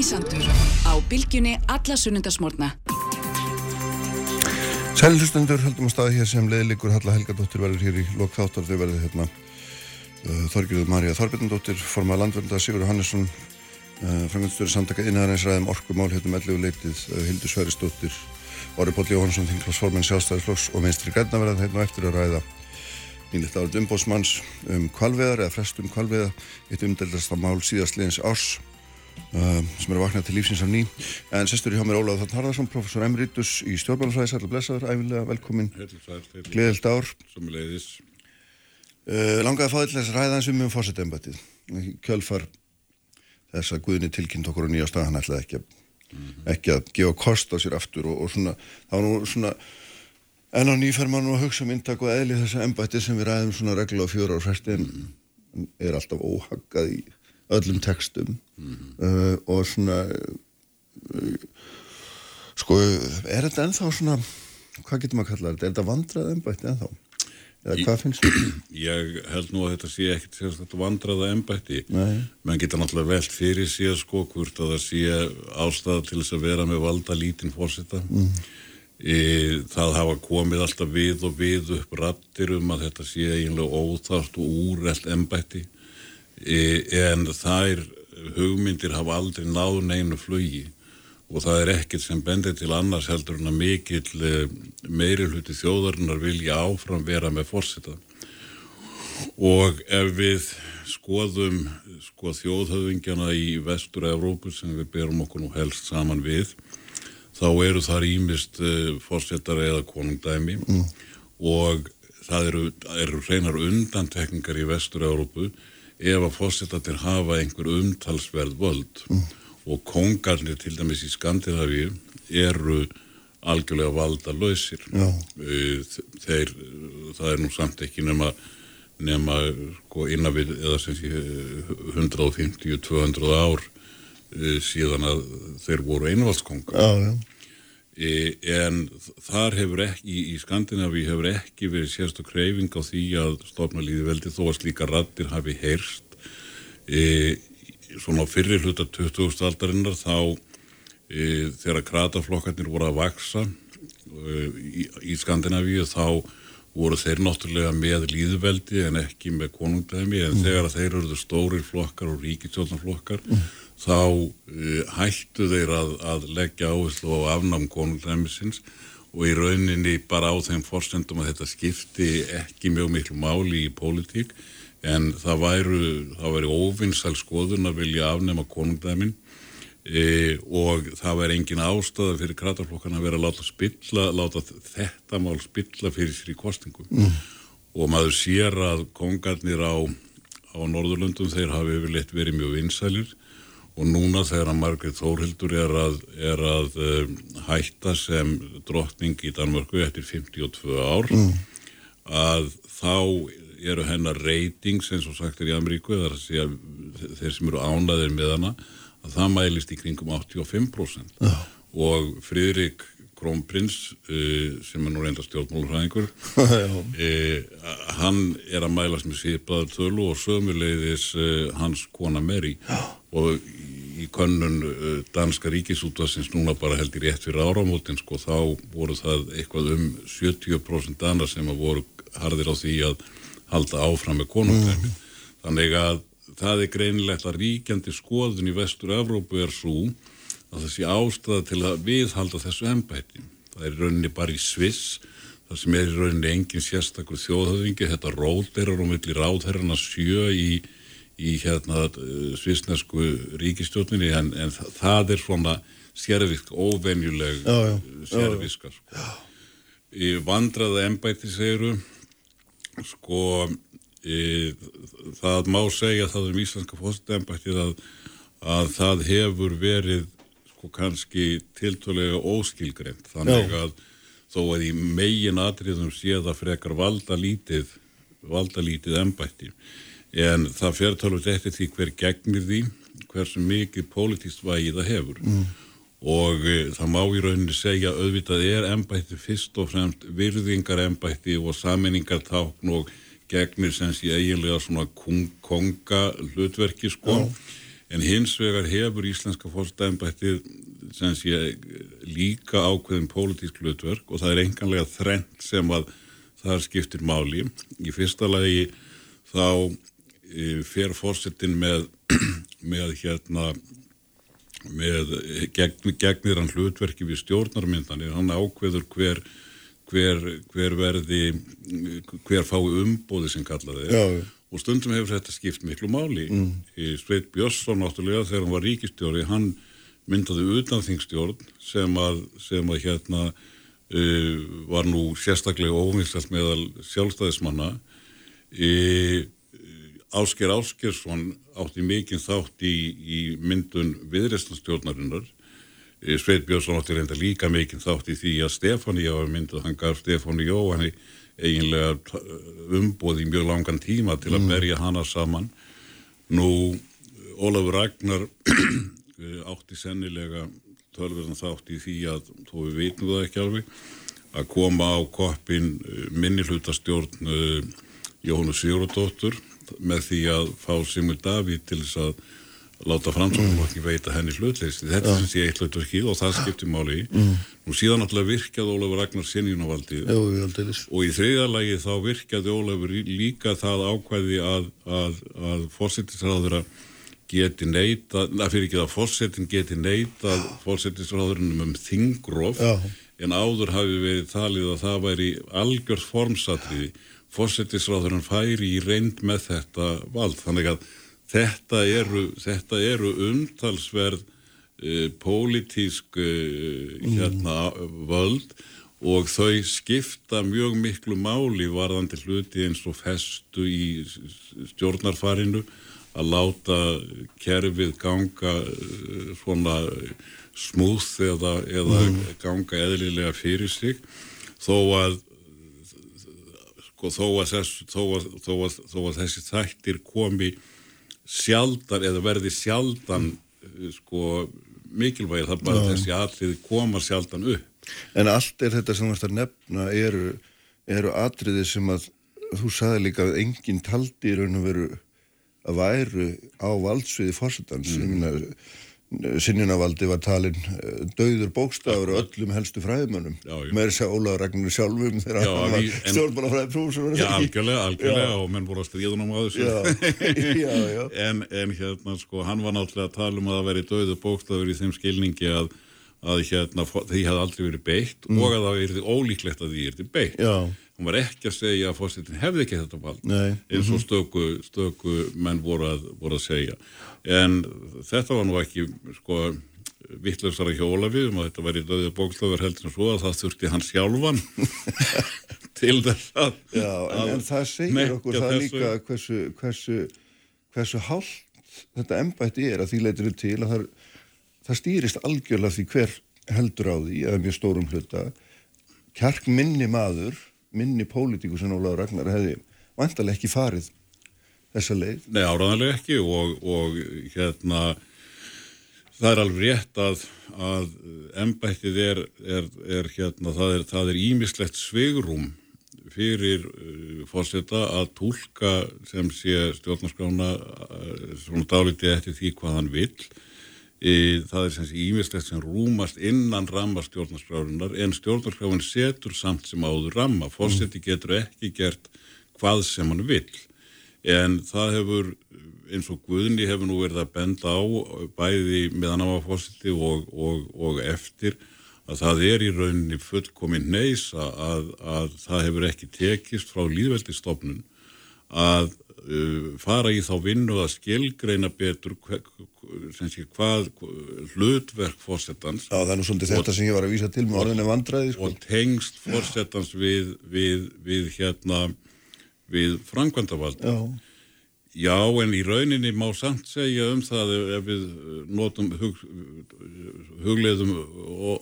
Ingi Sandur á bylgjunni alla sunnundasmórna. Sælhustundur höldum að staði hér sem leðilikur Halla Helgadóttir verður hér í lok þáttar þau verður hérna. Uh, Þorgjörður Marja Þorbjörndóttir formað landvölda Sigur Hannesson uh, frangandstjóri samtaka innæðarænsræðum orkumál hérna með 11 leitið uh, Hildur Sveristóttir Orri Póll Jóhansson þinglásforminn sjálfstæðisflokks og meistri gætna verða hérna eftir að ræða. Nýlitt árið umbósmanns um kvalveðar eða frest um kvalveða eitt umdeldasta mál síðastliðins árs Uh, sem eru vaknað til lífsins af ný. En sestur hjá mér Óláð Þann Harðarsson professor Emeritus í stjórnbálafræði Sætla Blesaður, æfilega velkomin Gleðild ár. Uh, Langaði að fá til þess að ræða eins um um fórsetembætið Kjölfar þess að Guðni tilkynnt okkur á nýja stað hann ætlaði ekki, mm -hmm. ekki að gefa kost á sér aftur og, og svona, þá nú svona en á nýferð mann og hugsa um inntak og eðli þessa embæti sem við ræðum svona regla á fjóra á fresti en mm -hmm. er alltaf óhaggað í öllum textum mm -hmm. uh, og svona uh, sko er þetta ennþá svona hvað getur maður að kalla þetta, er þetta vandrað ennbætti ennþá eða hvað finnst þú? Ég held nú að þetta sé ekkert sérstaklega vandraða ennbætti menn geta náttúrulega velt fyrir síðan sko hvort að það sé ástæða til þess að vera með valda lítinn fórseta mm. e, það hafa komið alltaf við og við upp rattir um að þetta sé eiginlega óþátt og úrreld ennbætti en þær hugmyndir hafa aldrei náð neinu flugi og það er ekkert sem bendir til annars heldur en að mikill e, meiri hluti þjóðarinnar vilja áfram vera með fórseta og ef við skoðum sko þjóðhauðingjana í vestur Evrópu sem við berum okkur nú helst saman við þá eru þar ímist uh, fórsetar eða konungdæmi mm. og það eru, eru hreinar undantekningar í vestur Evrópu ef að fósitatir hafa einhver umtalsverð völd. Mm. og kongarnir til dæmis í Skandinavíu eru algjörlega valda lausir þeir, það er nú samt ekki nema nema sko innan við eða sem sé 150-200 ár síðan að þeir voru einvaldskongar en þar hefur ekki í Skandinavíu hefur ekki verið sérstu kreyfing á því að stofna líði veldi þó að slíka rattir hafi heyrst e, svona fyrir hluta 20. aldarinnar þá e, þegar krataflokkarnir voru að vaksa e, í, í Skandinavíu þá voru þeir náttúrulega með líðveldi en ekki með konungdæmi en mm. þegar þeir eruðu stórir flokkar og ríkistjórnarflokkar mm þá uh, hættu þeir að, að leggja áherslu á afnám konunglæmisins og í rauninni bara á þeim fórstendum að þetta skipti ekki mjög miklu máli í pólitík en það væru, það væri óvinnsal skoðun að vilja afnema konunglæmin e, og það væri engin ástæða fyrir kratarflokkan að vera að láta spilla, láta þetta mál spilla fyrir sér í kostingum mm. og maður sér að kongarnir á, á Norðurlundum þeir hafi yfirleitt verið mjög vinsælir og núna þegar að Margrét Þórhildur er að, er að um, hætta sem drottning í Danmörku eftir 52 ár mm. að þá eru hennar reytings eins og sagt er í Ameríku þar að segja þeir sem eru ánaðir með hana að það mælist í kringum 85% oh. og Fridrik Krónprins uh, sem er nú reynda stjórnmálurhæðingur uh, hann er að mælast með síðbæðar tölu og sömuleiðis uh, hans kona Mary og í könnun danska ríkisútvarsins núna bara heldur rétt fyrir áramótin sko þá voru það eitthvað um 70% danar sem að voru hardir á því að halda áfram með konungdæmi. Mm. Þannig að það er greinilegt að ríkjandi skoðun í vestur Evrópu er svo að það sé ástæða til að viðhalda þessu ennbæti. Það er rauninni bara í Sviss, það sem er rauninni engin sérstakur þjóðhauðingi, þetta róterar og millir ráðherrana sjö í í hérna eh, svisnesku ríkistjóninni en, en það er svona sérvisk, óvenjuleg sérviskar sko. í vandraða ennbæti segiru sko e, það má segja það um íslenska fóstembætti að, að það hefur verið sko kannski tiltölega óskilgreynd þannig Já. að þó að í megin atriðum sé það frekar valda lítið valda lítið ennbætti en það fer tálur eftir því hver gegnir því hversu mikið pólitíst vægi það hefur mm. og e, það má í rauninni segja auðvitað er ennbætti fyrst og fremst virðingar ennbætti og saminningar tákn og gegnir sem sé eiginlega svona konga hlutverki sko oh. En hins vegar hefur íslenska fórstæðinbættið sem sé líka ákveðin pólitísk hlutverk og það er enganlega þrengt sem að það skiptir máli. Í fyrsta lagi þá e, fer fórsetin með, með hérna með gegn, gegnir hann hlutverki við stjórnarmyndanir, hann ákveður hver, hver, hver verði hver fái umbóði sem kallaði Já, og stundum hefur þetta skipt miklu máli. Mm. Sveit Björnsson náttúrulega þegar hann var ríkistjóri, hann myndaði utanþingstjórn sem að, sem að hérna uh, var nú sérstaklega óvinnstælt meðal sjálfstæðismanna. Uh, Ásker Áskersson átti mikinn þátt í, í myndun viðrestanstjórnarinnar uh, Sveit Björnsson átti reynda líka mikinn þátt í því að Stefáni á myndu, hann gaf Stefáni Jóhanni eiginlega umbóði mjög langan tíma til að berja hana saman. Nú Ólafur Ragnar átti sennilega tölverðan þátt í því að þó við veitum það ekki alveg að koma á koppin eh, minnilhutastjórn Jóhannu Sigurðardóttur með því að fá Simur Davíð til þess að láta framsáknarflokki veita henni hlutleysi þetta sem sé eitt hlutverkið og það skiptir máli mm. nú síðan náttúrulega virkjaði Ólafur Ragnar sinjunavaldið og í þriða lagi þá virkjaði Ólafur líka það ákvæði að, að, að fórsettisræður að geti neyta, það fyrir ekki að fórsetin geti neyta fórsetisráðurinnum um þingróf en áður hafi verið talið að það væri algjörð formsatriði. Fórsetisráðurinn færi í reynd með þetta vald. Þannig að þetta eru, þetta eru umtalsverð uh, pólitísk uh, hérna völd og þau skipta mjög miklu máli varðandi hluti eins og festu í stjórnarfarinu að láta kerfið ganga eh, svona smúð eða, eða mm. ganga eðlilega fyrir sig þó að sko, þó, að þess, þó, að, þó, að, þó að þessi þættir komi sjaldan eða verði sjaldan eh, sko mikilvægir það bara ja. þessi atriði koma sjaldan upp En allt er þetta sem þú ætti að nefna eru, eru atriði sem að þú sagði líka að enginn taldi í raun og veru að væru á valdsviði fórsetans mm. Sinjanavaldi var talin eh, dauður bókstafur og öllum helstu fræðmönnum með þess að Ólaður Ragnar sjálfum þegar já, hann var stjórnbálafræði prófessor Já, algjörlega, algjörlega og menn voru að stríðunum á þessu. Já, já, en, en hérna sko, hann var náttúrulega að tala um að það veri dauður bókstafur í þeim skilningi að, að hérna, því hefði aldrei verið beitt mm. og að það verið ólíklegt að því er til beitt hún var ekki að segja að fórsetin hefði ekki þetta vald Nei. eins og mhm. stöku, stöku menn voru að, voru að segja en þetta var nú ekki sko vittlausara hjá Ólafið um að þetta væri döðið bókslöfur heldur en svo að það þurfti hann sjálfan til þess að Já, en, en það segir okkur það þessu... líka hversu, hversu, hversu hálft þetta embætti er að því leytir til að það, það stýrist algjörlega því hver heldur á því eða mjög stórum hluta kjark minni maður minni pólitíku sem Ólaður Ragnar hefði vantarlega ekki farið þessa leið. Nei, áraðanlega ekki og, og hérna það er alveg rétt að, að embættið er, er, er hérna, það er ímislegt svegrum fyrir uh, fórseta að tólka sem sé stjórnarskrána uh, svona dálítið eftir því hvað hann vill það er sem sé ímislegt sem rúmast innan ramma stjórnarskrárunar en stjórnarskrárin setur samt sem áður ramma fórseti mm. getur ekki gert hvað sem hann vil en það hefur eins og Guðni hefur nú verið að benda á bæði meðan á að fórseti og, og, og eftir að það er í rauninni fullkominn neys að, að það hefur ekki tekist frá líðveldistofnun að uh, fara í þá vinnu að skilgreina betur sé, hvað hlutverk fórsetans Já það er nú svolítið þetta sem ég var að vísa til með orðinni vandræði sko. og tengst fórsetans við, við, við hérna við frangvandavald Já. Já en í rauninni má samt segja um það ef við notum hug, hugleðum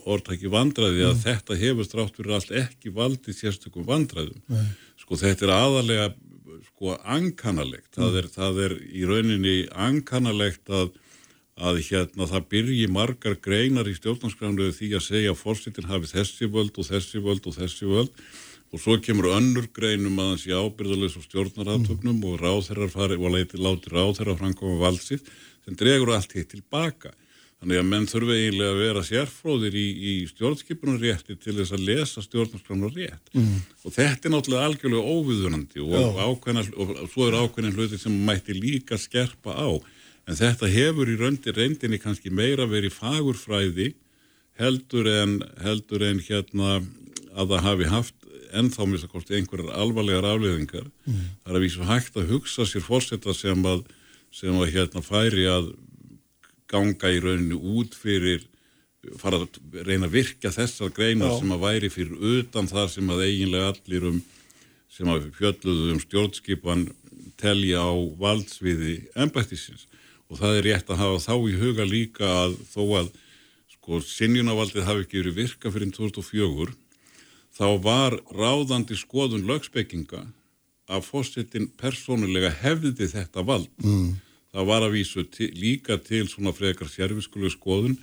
orðtæki vandræði að mm. þetta hefur strátt fyrir allt ekki valdi sérstökum vandræðum Nei. sko þetta er aðalega sko ankanalegt, það er, það er í rauninni ankanalegt að, að hérna það byrji margar greinar í stjórnarskræfnu því að segja að fórsettin hafi þessi völd og þessi völd og þessi völd og svo kemur önnur greinum að hans í ábyrðulegs og stjórnaratöfnum og ráðherrar fari og leiti láti ráðherrar framkoma valdsið sem dregur allt hitt tilbaka. Þannig að menn þurfa eiginlega að vera sérfróðir í, í stjórnskipunarrétti til þess að lesa stjórnarskránar rétt. Mm. Og þetta er náttúrulega algjörlega óviðunandi og, ákveðna, og svo er ákveðin hluti sem mætti líka skerpa á. En þetta hefur í röndi reyndinni kannski meira verið fagurfræði heldur en, heldur en hérna að það hafi haft ennþá misa kosti einhverjar alvarlegar afleðingar. Mm. Það er að vísu hægt að hugsa sér fórsetta sem að, sem að hérna færi að ganga í rauninu út fyrir fara að reyna að virka þessar greinar Já. sem að væri fyrir utan þar sem að eiginlega allir um sem að fjölluðu um stjórnskipan telja á valdsviði ennbættisins og það er rétt að hafa þá í huga líka að þó að sko sinjunavaldið hafi ekki verið virka fyrir 2004 þá var ráðandi skoðun lögspekkinga að fórsetin persónulega hefði þetta vald. Mm. Það var að vísu til, líka til svona frekar sérfiskuleg skoðun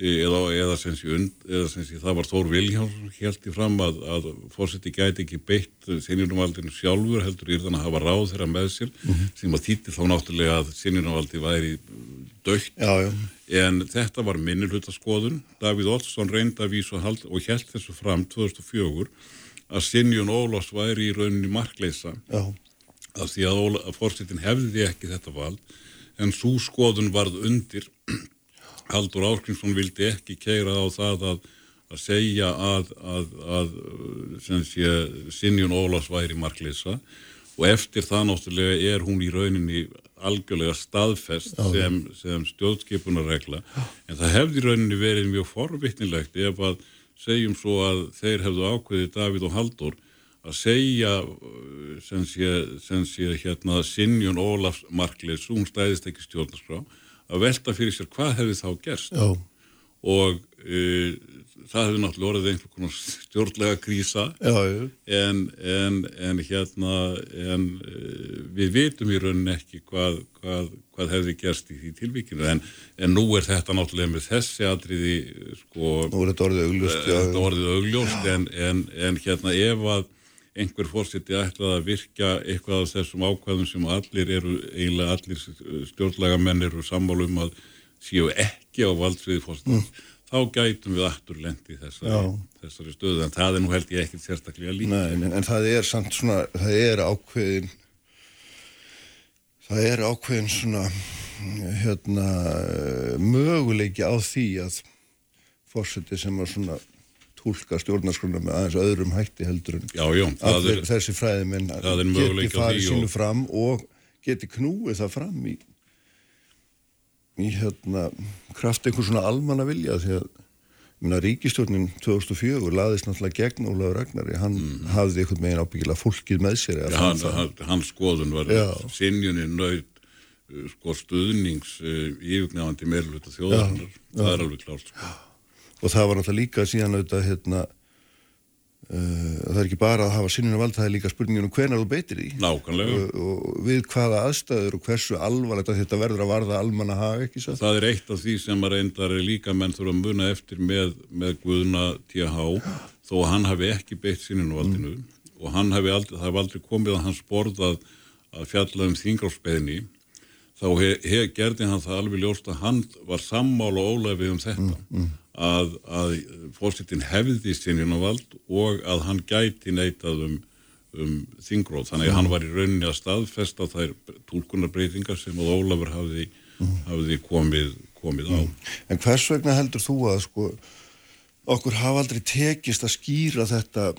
eða, eða sem sé það var Þór Viljáns helt í fram að, að fórseti gæti ekki beitt sinjunumvaldinu sjálfur heldur í þannig að hafa ráð þeirra með sér mm -hmm. sem að þýtti þá náttúrulega að sinjunumvaldi væri dögt já, já. en þetta var minnilhutaskoðun Davíð Olsson reynda að vísa og held þessu fram 2004 að Sinjun Ólás væri í rauninni markleisa af því að, að fórsetin hefði ekki þetta vald en svo skoðun varð undir Haldur Áskrinsson vildi ekki keira á það að, að segja að, að, að sé, Sinjun Ólás væri markleisa og eftir það náttúrulega er hún í rauninni algjörlega staðfest sem, sem stjórnskipunarregla. En það hefði rauninni verið mjög forvittnilegt ef að segjum svo að þeir hefðu ákveðið Davíð og Haldur að segja sem sé, sem sé hérna Sinjun Ólafs markleis, hún stæðist ekki stjórnarskrá að velta fyrir sér hvað hefði þá gerst. Já. og e, það hefði náttúrulega orðið einhvern konar stjórnlega krísa. Já. En, en, en hérna en, uh, við vitum í rauninni ekki hvað, hvað, hvað hefði gerst í því tilvíkinu en nú er þetta náttúrulega með þessi atriði sko, nú er þetta orðið augljóst, uh, þetta orðið augljóst. En hérna ef að einhver fórseti ætlaði að virka eitthvað af þessum ákvæðum sem allir eru eiginlega allir stjórnlega menn eru sammálum að séu ekki á valdsviði fórseti mm. Þá gætum við aftur lendi þessari, þessari stöðu en það er nú held ég ekkert sérstaklega líka Nei, en, en það er samt svona það er ákveðin það er ákveðin svona hérna möguleiki á því að fórseti sem var svona tólka stjórnarskrona með aðeins öðrum hætti heldur en já, já, er, þessi fræðiminn geti farið sínu og... fram og geti knúið það fram í í hérna kraft einhvern svona almanna vilja því að minna, ríkistjórnin 2004 laðist náttúrulega gegn Ólaður Ragnari. Hann mm. hafði einhvern megin ábyggilega fólkið með sér ja, hann, hann, Hans skoðun var sinjunin nöyð uh, sko stuðnings uh, yfirgnefandi meirluta þjóðarinnar. Það er alveg klárt sko. Og það var náttúrulega líka síðan auðvitað hérna Uh, það er ekki bara að hafa sinninu vald það er líka spurningin um hvernig þú beitir því Nákvæmlega og, og við hvaða aðstæður og hversu alvarlegt að þetta verður að varða almanna hafa ekki svo Það er eitt af því sem að reyndar líka menn þurfa að muna eftir með, með Guðuna T.H. þó að hann hafi ekki beitt sinninu valdinu mm. og hann hafi aldrei, aldrei komið að hans borðað að fjalla um þingráfsbeðni þá gerði hann það alveg ljóst að hann var sammála og ólæfið um þetta mm. Mm að, að fórsettin hefði sinjunavald og að hann gæti neitað um, um þingróð. Þannig að hann var í rauninni að staðfesta þær tólkunarbreytingar sem að Ólafur hafði, hafði komið, komið á. En hvers vegna heldur þú að sko, okkur hafa aldrei tekist að skýra þetta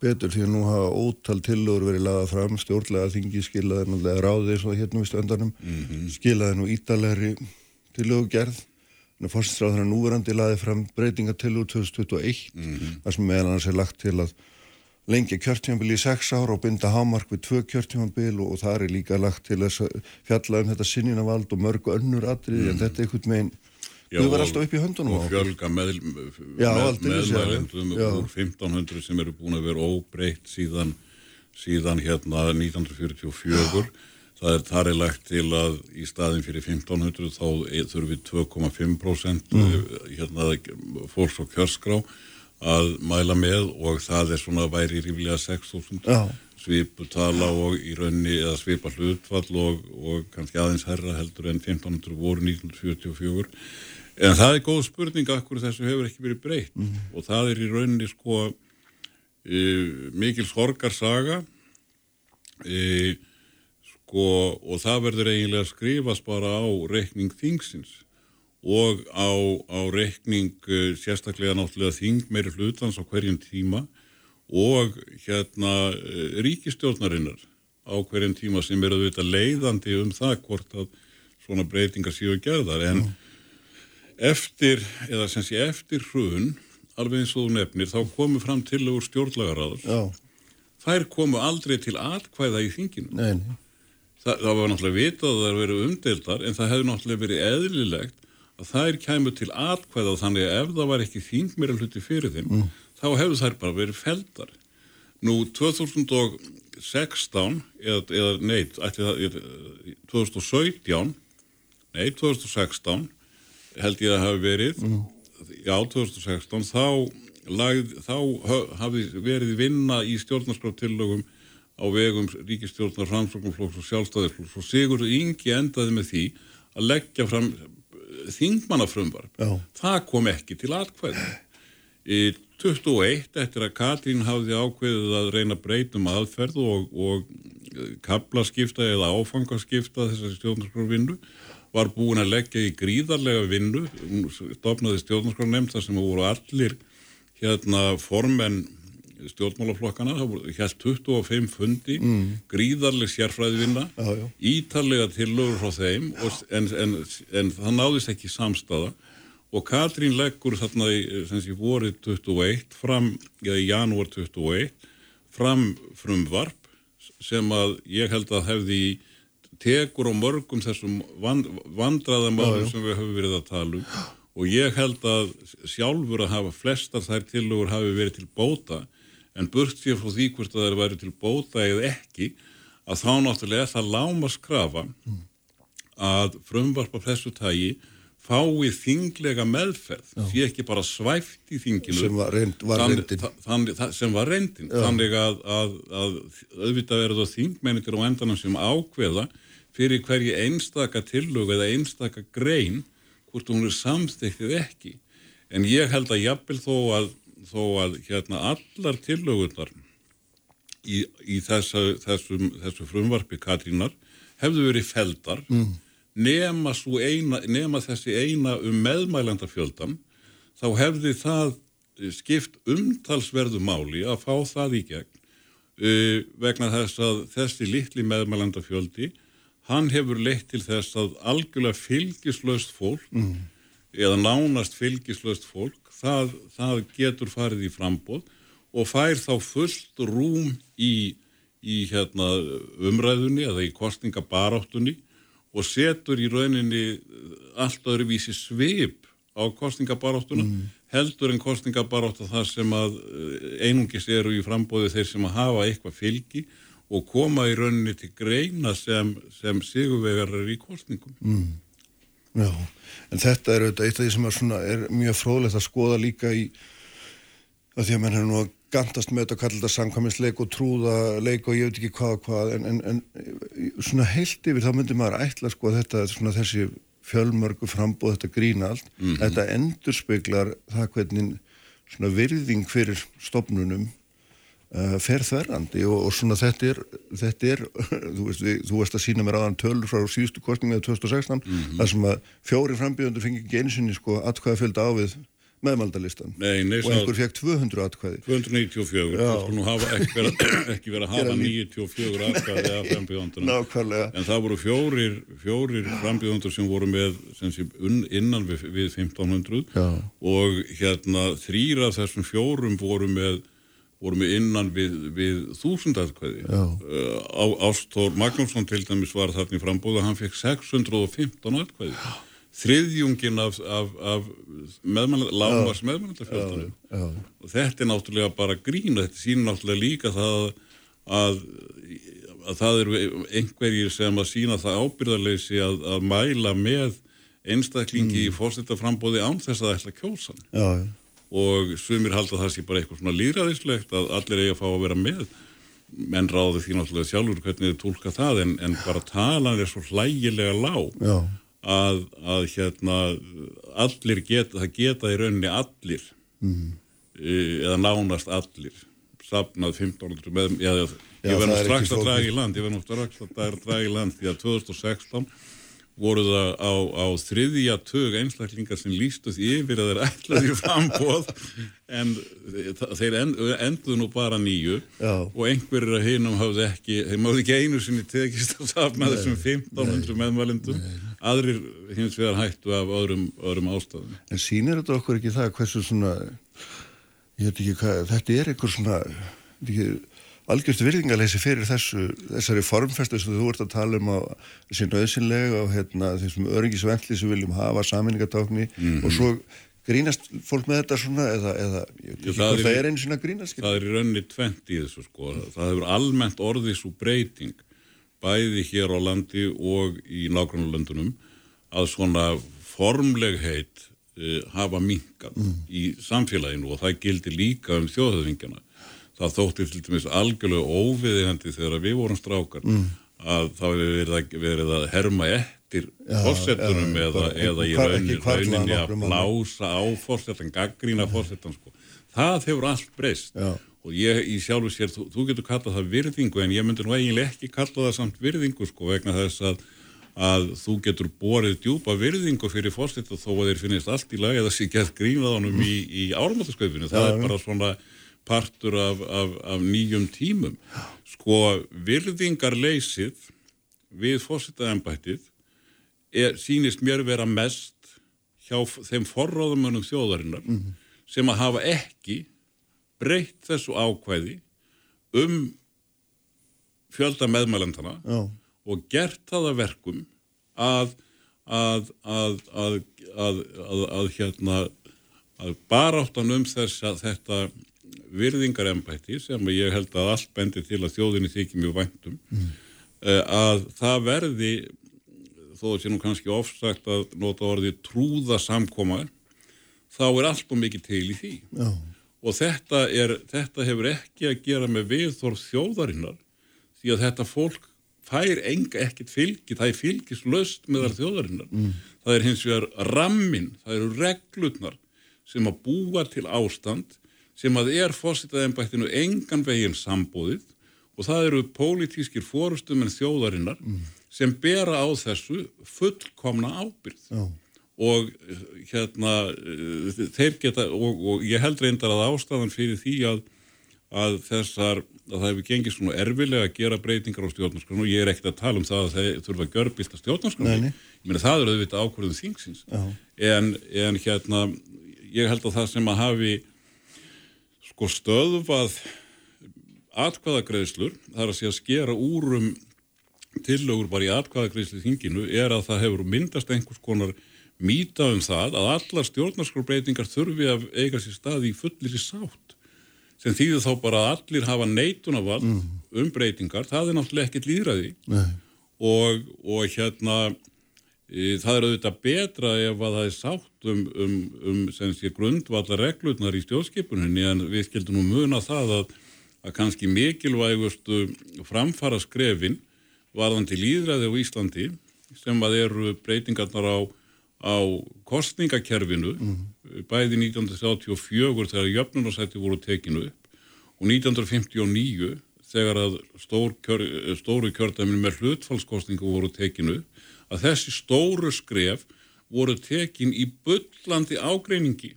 betur því að nú hafa ótal tillögur verið lagað fram, stjórnlega þingi skilaði náttúrulega ráðið eins og hérna við stöndanum mm -hmm. skilaði nú ítalegri tillögugerð fórsinsráður hann núverandi laði fram breytingatillu 2021 mm -hmm. þar sem meðal hans er lagt til að lengja kjörtímanbíl í sex ára og binda hámark við tvö kjörtímanbíl og, og það er líka lagt til að fjalla um þetta sinninavald og mörgu önnur atrið mm. en þetta er einhvern veginn Þú var alltaf upp í höndunum og fjölga með, með, meðmælendum úr 1500 sem eru búin að vera óbreytt síðan, síðan hérna 1944 Það er þar er lagt til að í staðin fyrir 1500 þá þurfum við 2,5% mm. Eh, hérna, fólks á kjörskrá að mæla með og það er svona væri ríflega 6.000 svipu tala og í raunni eða svipa hlutfall og, og kannski aðeins herra heldur en 1500 voru 1944 en það er góð spurning af hverju þessu hefur ekki verið breytt mm. og það er í raunni sko e, mikil sorgarsaga e, sko og það verður eiginlega að skrifast bara á reikning þingsins og á, á reikning uh, sérstaklega náttúrulega þing meiri hlutans á hverjum tíma og hérna uh, ríkistjórnarinnar á hverjum tíma sem er að vita leiðandi um það hvort að svona breytingar séu gerðar en mm. eftir, eða sem sé eftir hrun, alveg eins og þú nefnir þá komu fram til úr stjórnlagaráður þær komu aldrei til atkvæða í þinginu Nei. Þa, það var náttúrulega vitað að það verið umdeldar en það hefði náttúrulega verið eðlilegt að þær kæmu til atkvæða þannig að ef það var ekki þing mér að hluti fyrir þeim mm. þá hefðu þær bara verið feldar. Nú 2016 eða, eða neitt, 2017 nei 2016 held ég að hafi verið mm. já 2016 þá, lagð, þá hafi verið vinna í stjórnarskráttillögum á vegum ríkistjórnar, framsóknumflóks og sjálfstæðisflóks og Sigurður Ingi endaði með því að leggja fram þingmannafrumvarp. Það kom ekki til atkvæða. Í 21 eftir að Katrín hafði ákveðið að reyna breytum aðferð og, og eh, kaplaskipta eða áfangaskipta þessari stjórnarskrarvinnu var búin að leggja í gríðarlega vinnu. Stofnaði stjórnarskrarnemnd þar sem voru allir hérna formenn stjórnmálaflokkana, voru hérst 25 fundi, mm. gríðarleg sérfræðvinna, ítalega tillögur frá þeim og, en, en, en það náðist ekki samstaða. Og Katrín leggur þarna í vorið 21 fram, eða í janúar 21 fram frumvarp sem að ég held að hefði tekur á mörgum þessum vand, vandraðamálum sem við höfum verið að tala um. Og ég held að sjálfur að hafa flestar þær tillögur hafi verið til bóta en burt sér frá því hvort það er værið til bóta eða ekki að þá náttúrulega er það lámaskrafa að frumvarpa þessu tægi fái þinglega meðferð því ekki bara svæft í þinginu. Sem var, reynd, var reyndin. þannig, það, sem var reyndin. Já. þannig að, að, að auðvitað verður það þingmenningar á endanum sem ákveða fyrir hverji einstaka tillög eða einstaka grein hvort hún er samstæktið ekki. En ég held að jafnvel þó að þó að hérna allar tillögurnar í, í þessa, þessum, þessu frumvarfi Katrínar hefðu verið feldar mm. nema, eina, nema þessi eina um meðmælandafjöldan þá hefði það skipt umtalsverðu máli að fá það í gegn uh, vegna þess að þessi litli meðmælandafjöldi hann hefur leitt til þess að algjörlega fylgislaust fólk mm. eða nánast fylgislaust fólk það, það getur farið í frambóð og fær þá fullt rúm í, í hérna, umræðunni eða í kostningabaráttunni og setur í rauninni allt öðruvísi svip á kostningabaráttuna mm. heldur en kostningabarátta þar sem að eh, einungis eru í frambóði þeir sem að hafa eitthvað fylgi og koma í rauninni til greina sem, sem sigurvegarar í kostningum. Mm. Já, en þetta er auðvitað eitt af því sem er, svona, er mjög fróðlegt að skoða líka í að því að mann hefur nú að gandast með þetta að kalla þetta sangkvæminsleik og trúðaleik og ég veit ekki hvað og hvað en, en, en svona heilt yfir þá myndir maður ætla sko að þetta svona þessi fjölmörgu frambóð þetta grína allt mm -hmm. þetta endur speiklar það hvernig svona virðing fyrir stopnunum uh, fer þverrandi og, og svona þetta er, þetta er þú, veist, við, þú veist að sína mér aðan tölur frá síðustu kostninga eða 2016 mm -hmm. þar sem að fjóri frambjöðundur fengi ekki einsinni sko atkvæða fylgda á við meðmaldalistan nei, nei, og einhver fekk 200 atkvæði. 294, það sko nú hafa ekki verið verið að hafa 94 atkvæði af frambjöðunduna en það voru fjórir, fjórir frambjöðundur sem voru með sem sé, innan við, við 1500 Já. og hérna þrýra þessum fjórum voru með vorum við innan við, við þúsundatkvæði. Uh, Ástór Magnússon til dæmis var þarna í frambóða hann fekk 615 atkvæði. Þriðjungin af, af, af lágmars meðmannalafjöldanum og þetta er náttúrulega bara grína, þetta sýnir náttúrulega líka það að, að það eru einhverjir sem að sína það ábyrðarleysi að, að mæla með einstaklingi mm. í fórstættaframbóði án þess að ætla kjósan Já, já og sumir halda það sé bara eitthvað svona líðræðislegt að allir eigi að fá að vera með. Menn ráði því náttúrulega sjálfur hvernig þið tólka það en, en bara talan er svo hlægilega lág að, að hérna allir geta, það geta í rauninni allir. Mm. eða nánast allir. Sapnað 1500 með, já, já, ég verði strax að draga í land ég verði strax að draga í land því að 2016 voru það á, á þriðja tög einstaklingar sem lístuð yfir að þeir ætlaði frambóð en þeir enduðu nú bara nýju Já. og einhverjir að hinum hafði ekki, þeir máði ekki einu sinni tekist að safna þessum 1500 meðmælindum, aðrir hins vegar hættu af öðrum, öðrum ástafum. En sínir þetta okkur ekki það hversu svona, ég veit ekki hvað, þetta er einhver svona, ekki algjörst virðingaleysi fyrir þessu, þessari formfestu sem þú ert að tala um að sé nöðsynlega og hérna, þessum öryngisvendli sem viljum hafa saminningatákni mm -hmm. og svo grínast fólk með þetta svona eða, eða veit ekki hvað það er einu svona grínast Það er í rauninni tvent í þessu sko það hefur almennt orðið svo breyting bæði hér á landi og í nágrannlöndunum að svona formlegheit uh, hafa minkan mm. í samfélaginu og það gildir líka um þjóðhauðingjana það þótti til dæmis algjörlega óviðiðandi þegar við vorum strákar mm. að það verið, verið að herma eftir fórsetunum eða, eða í raunin, rauninni að blása á fórsetan, gaggrína fórsetan sko. það hefur allt breyst. Já. og ég í sjálfu sér, þú, þú getur kallað það virðingu en ég myndi nú eiginlega ekki kalla það samt virðingu sko vegna þess að að þú getur borið djúpa virðingu fyrir fórsetu þó að þeir finnist allt í lagi að það sé gett grínað ánum í, í ármáttaskaupinu, það er bara svona partur af, af, af nýjum tímum. Sko virðingarleysið við fósitaðanbættið sínist mér vera mest hjá þeim forráðumönum þjóðarinnar mm -hmm. sem að hafa ekki breytt þessu ákvæði um fjölda meðmælandana oh. og gert það að verkum að að að að að, að hérna að baráttan um þess að þetta virðingarembætti sem ég held að allt bendir til að þjóðinni þykir mjög væntum mm. að það verði þó að sé nú kannski ofsagt að nota orði trúða samkoma þá er allt og mikið til í því Já. og þetta, er, þetta hefur ekki að gera með viðþorð þjóðarinnar því að þetta fólk fær enga ekkert fylgi, það er fylgislaust meðal þjóðarinnar mm. það er hins vegar rammin, það eru reglurnar sem að búa til ástand sem að er fósitaðeinbættinu engan veginn sambúðið og það eru pólitískir fórustum en þjóðarinnar mm. sem bera á þessu fullkomna ábyrð Já. og hérna þeir geta og, og ég held reyndar að ástafan fyrir því að, að þessar að það hefur gengið svona erfilega að gera breytingar á stjórnarskranu og ég er ekkert að tala um það að þeir þurfa að gjör bílta stjórnarskranu ég meina það eru auðvitað ákvörðum þingsins en, en hérna ég held að það sem að hafi sko stöðvað atkvæðagreðslur, þar að sé að skera úrum tillögur bara í atkvæðagreðslu þinginu er að það hefur myndast einhvers konar mýta um það að allar stjórnarskórbreytingar þurfi að eiga sér staði í fullir í sátt sem þýður þá bara að allir hafa neitunavall mm. um breytingar, það er náttúrulega ekkert líðræði og, og hérna Það er auðvitað betra ef að það er sátt um, um, um grundvallar reglurnar í stjórnskipuninni en við skildum nú muna það að, að kannski mikilvægustu framfara skrefin varðandi líðræði á Íslandi sem að eru breytingarnar á, á kostningakerfinu mm. bæði 1984 þegar jöfnunarsætti voru tekinu upp og 1959 þegar að stór kjör, stóru kjördæminu með hlutfallskostningu voru tekinu að þessi stóru skref voru tekin í byllandi ágreiningi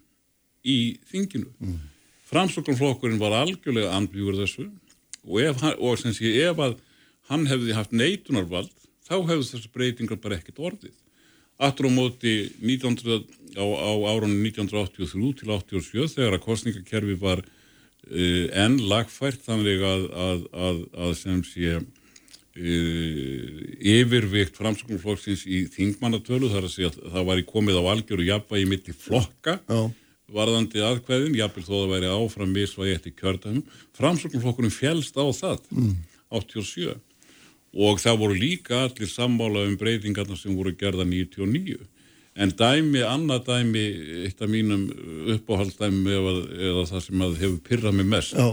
í þinginu. Mm. Framsóknarflokkurinn var algjörlega andbjúur þessu og ef, og sé, ef að hann hefði haft neitunarvald þá hefði þessu breytingar bara ekkert orðið. Aftur á móti 1900, á, á árunni 1983 til 87 þegar að kostningakerfi var uh, enn lagfært þannig að, að, að, að sem sé yfirvikt framsöknumflokksins í þingmannatölu þar að segja að það var í komið á algjöru jafnvægi mitt í flokka Já. varðandi aðkvæðin, jafnvel þó að það væri áfram misvægi eftir kjörðum framsöknumflokkurinn fjelst á það mm. 87 og það voru líka allir sammála um breytingarna sem voru gerða 99 En dæmi, annað dæmi, eitt af mínum uppáhalddæmi eða, eða það sem hefur pyrrað mig mest Já.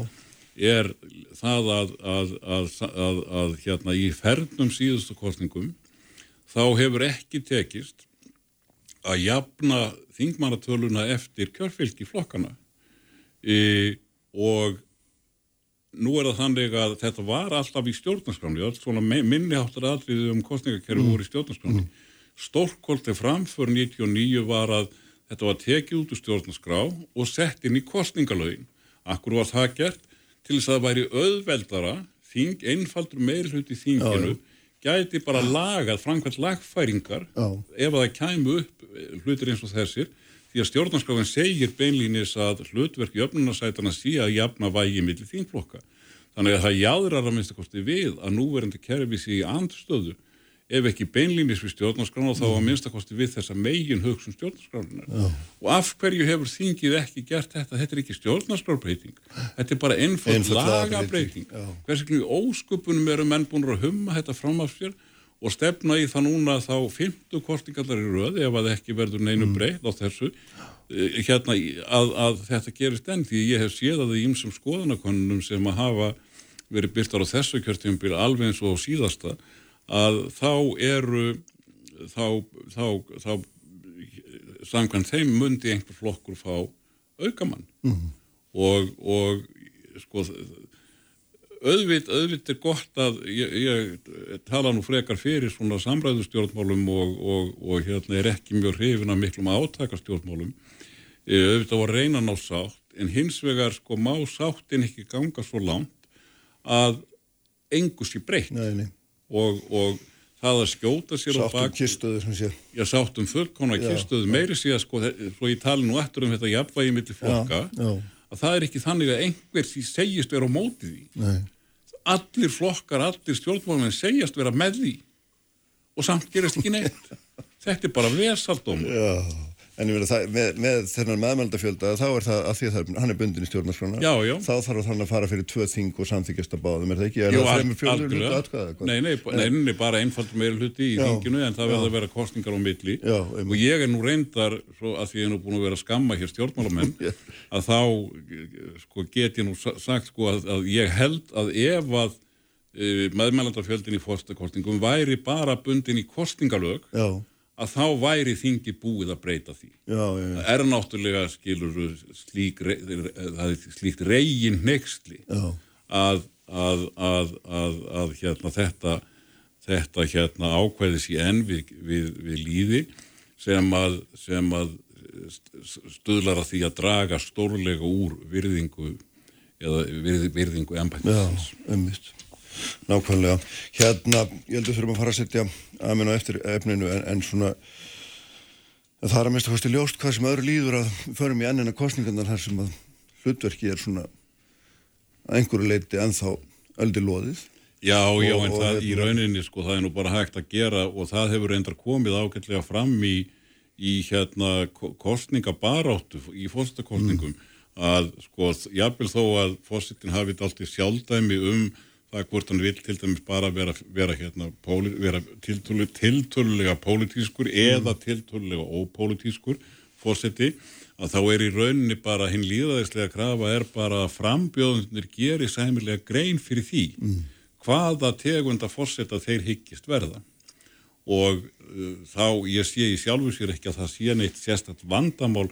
Er það að, að, að, að hérna í fernum síðustu kostningum þá hefur ekki tekist að jafna þingmannatöluna eftir kjörfylgi flokkana e, og nú er það þannig að þetta var alltaf í stjórnarskráni, allt svona minniháttar aðriðið um kostningakerfi mm. voru í stjórnarskráni. Mm. Stórkólti framför 99 var að þetta var tekið út úr stjórnarskrá og sett inn í kostningalögin. Akkur var það gert til þess að það væri auðveldara, þing, einfaldur meirhlut í þinginu, gæti bara lagað, framkvæmt lagfæringar ef það kæmu upp hlutir eins og þessir. Því að stjórnarskráðin segir beinlýnis að hlutverk í öfnunarsætana sé að jafna vægi millir þínflokka. Þannig að það jáðrar að minnst að kosti við að núverandi kerfi sé í andstöðu ef ekki beinlýnis við stjórnarskrána þá að minnst að kosti við þessa megin hugsun stjórnarskrána. Og af hverju hefur þingið ekki gert þetta? Þetta er ekki stjórnarskrárbreyting. Þetta er bara ennfald lagabreiting. Hvers vegna í óskupunum eru menn búin að humma þetta fram af sér og stefna í það núna þá fymtu kostingallar í röði ef að ekki verður neinu mm. breytt á þessu eh, hérna að, að þetta gerist enn því ég hef séð að það í ymsum skoðanakonunum sem að hafa verið byrtar á þessu kjörtjumbíl alveg eins og síðasta að þá eru þá, þá, þá samkvæmt þeim mundi einhver flokkur fá aukamann. Mm. og, og sko auðvitt, auðvitt er gott að ég, ég tala nú frekar fyrir svona samræðustjórnmálum og, og, og hérna er ekki mjög hrifin að miklum átakastjórnmálum. Auðvitt á að reyna ná sátt en hins vegar sko má sáttin ekki ganga svo langt að engus í breytt og, og það að skjóta sér sáttum bak, kistöðu sem sé já sáttum fullkona kistöðu meiri að sko svo ég tala nú eftir um þetta jafnvægi millir flokka já, já að það er ekki þannig að einhver því segjast vera á móti því. Nei. Allir flokkar, allir stjórnmálmenn segjast vera með því og samt gerast ekki neitt. Þetta er bara vesaldóm. Já. En verði það, með, með þennan meðmældafjölda, þá er það að því að það, hann er bundin í stjórnarskrána, já, já. þá þarf hann að fara fyrir tvö þing og samþykjast að báðum, er það ekki? Jú, algjörlega. Nei, nei, nei, nei, bara einfaldur meira hluti í já, þinginu en það verður að vera kostningar á milli og ég er nú reyndar, svo að því ég er nú búin að vera að skamma hér stjórnmálamenn, að þá sko, get ég nú sagt sko, að, að ég held að ef að e, meðmældafjöldin í fórstakostningum væri bara bundin í kostningalög, að þá væri þingi búið að breyta því. Já, já, já. Það er náttúrulega, skilur, slík, slíkt reygin nextli að, að, að, að hérna, þetta, þetta hérna, ákveðis í enn við, við, við líði sem að sem stöðlar að því að draga stórlega úr virðingu eða virð, virðingu ennbættisins. Já, umvitt. Nákvæmlega. Hérna, ég heldur þurfum að fara að setja aðminn á eftir efninu en, en svona það er að mista hverstu ljóst hvað sem öðru líður að förum í ennina kostningarnar þar sem að hlutverki er svona að einhverju leiti ennþá öldi loðið. Já, og, já, en og, það og, í rauninni sko það er nú bara hægt að gera og það hefur reyndar komið ágætlega fram í, í hérna kostningabaráttu í fórstakostningum mm. að sko jápil þó að fórsettin hafið alltaf sjálfdæmi um það hvort hann vil til dæmis bara vera, vera, hérna, vera tiltölulega pólitískur mm. eða tiltölulega ópólitískur fósetti að þá er í rauninni bara hinn líðaðislega krafa er bara að frambjóðunir geri sæmilega grein fyrir því mm. hvaða tegunda fósetta þeir hyggist verða og uh, þá ég sé í sjálfu sér ekki að það sé neitt sérstaklega vandamál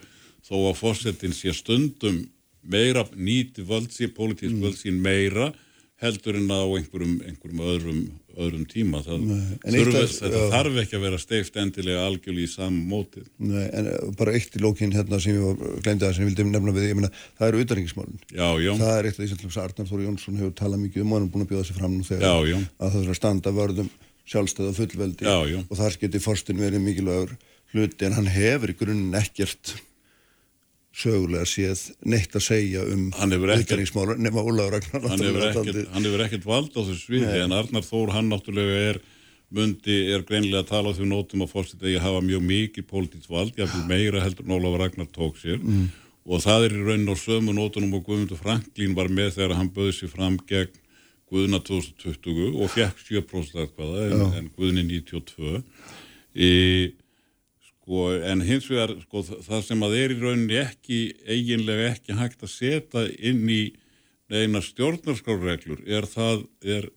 þó að fósettin sé stundum meira nýti völdsi, pólitísk mm. völdsin meira heldur en á einhverjum, einhverjum öðrum, öðrum tíma. Það þurfi, að, þetta já. þarf ekki að vera steift endilega algjörlega í saman mótið. Nei, en bara eitt í lókinn hérna sem ég glemdi að sem ég vildi nefna við, ég meina, það eru auðarhengismálun. Já, já. Það er eitt af því sem Arnar Þóri Jónsson hefur talað mikið um og hann er búin að bjóða sig fram nú þegar já, já. að það þurfa að standa vörðum sjálfstæða fullveldi já, og þar geti forstin verið mikilvægur hluti en hann hefur í grunninn ekkert sögulega séð neitt að segja um viðkæringsmála nema Ólaður Ragnar hann hefur ekkert vald á þessu sviði en Arnar Þór hann náttúrulega er mundi er greinlega að tala á því nótum að fórst þetta ég hafa mjög mikið pólitíts vald ég hafði meira heldur en Ólaður Ragnar tók sér. Mm. og það er í raunin á sömu nótunum og Guðmundur Franklín var með þegar hann böði sér fram gegn Guðna 2020 og fekk 7% aðkvaða en, en Guðni 92 í sko, en hins vegar sko, það sem að er í rauninni ekki eiginlega ekki hægt að setja inn í neina stjórnarskárreglur er það, er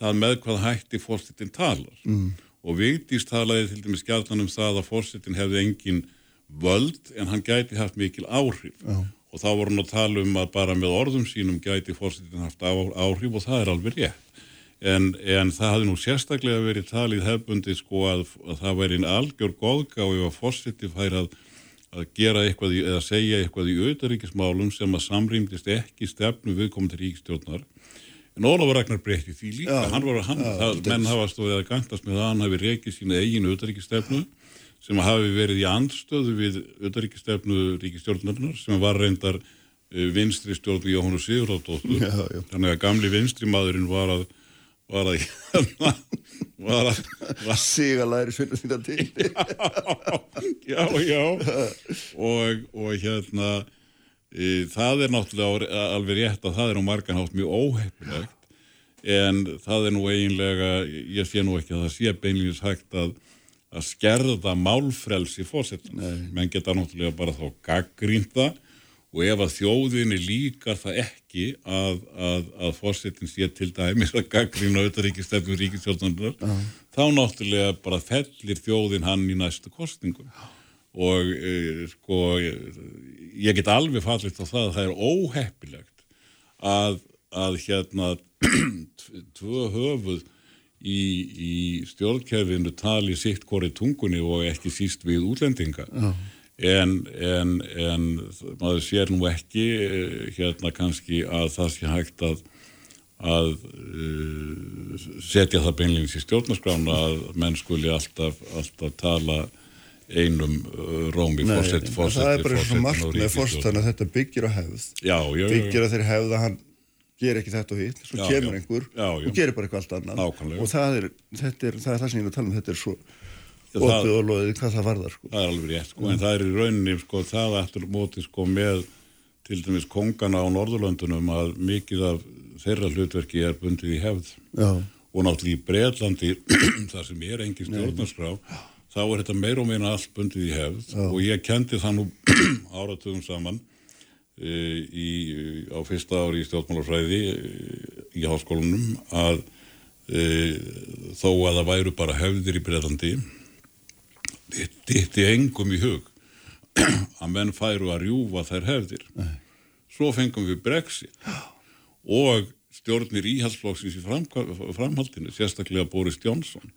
það með hvað hætti fórsettin talar mm. og Vigdís talaði til dæmis gætan um það að fórsettin hefði engin völd en hann gæti haft mikil áhrif Já. og þá voru hann að tala um að bara með orðum sínum gæti fórsettin haft áhrif og það er alveg rétt En, en það hafði nú sérstaklega verið talið hefbundi sko að, að það væri einn algjör góðgá ef að fórsiti fær að, að gera eitthvað í, eða segja eitthvað í auðaríkismálum sem að samrýmdist ekki stefnu viðkomandi ríkistjórnar. En Ólafur Ragnar breytti því líka. Já, hann var að hann, já, það, menn hafa stóðið að gantast með að hann hafi reykið sína eigin auðaríkistefnu sem hafi verið í andstöðu við auðaríkistefnu ríkistjórnarnar sem var reyndar uh, vinstri stjórn við Jóhannu Sigurðardóttur. Þannig að gamli vinstri maðurinn var að var að hérna var að, að siga læri svinna sína til. Já, já og, og hérna e, það er náttúrulega alveg rétt að það er á margan hátt mjög óheppilegt en það er nú eiginlega ég sé nú ekki að það sé beinleginis hægt að, að skerða málfrelsi fórsetan menn geta náttúrulega bara þá gaggrínda og ef að þjóðinni líkar það ekki að, að, að fórsetin sé til dæmis að gaggrína auðvaríkistefnum ríkistjórnarnar uh -huh. þá náttúrulega bara fellir þjóðin hann í næstu kostningum og e, sko ég get alveg fallit á það að það er óheppilegt að, að hérna tvö höfuð í, í stjórnkerfinu tali sitt hvori tungunni og ekki síst við útlendinga. Uh -huh en, en, en maður sér nú ekki eh, hérna kannski að það sé hægt að, að uh, setja það beinleins í stjórnarskrána að menn skuli alltaf, alltaf tala einum uh, rómi fórsett fórsett það er bara svona margt með fórsettan að þetta byggir á hefð. Já, já, byggir að þeir hefð að hann ger ekki þetta og hitt, svo já, kemur einhver og gerir bara eitthvað allt annan Nákvæmlega. og það er, er, það er það sem ég er að tala um þetta er svo og loðið hvað það varðar sko. það er alveg rétt sko, mm. en það er í rauninni sko, það eftir móti sko með til dæmis kongana á Norðurlöndunum að mikið af þeirra hlutverki er bundið í hefð Já. og náttúrulega í Breitlandi þar sem er engin stjórnarskrá þá er þetta meir og meina allt bundið í hefð Já. og ég kendi það nú áratugum saman e, í, á fyrsta ári í stjórnmálarfræði e, í háskólunum að e, þó að það væru bara hefðir í Breitlandi ditti engum í hug að menn færu að rjúfa þær hefðir. Nei. svo fengum við Brexit. Og stjórnir íhalsflóksins í framhaldinu sérstaklega Boris Johnson.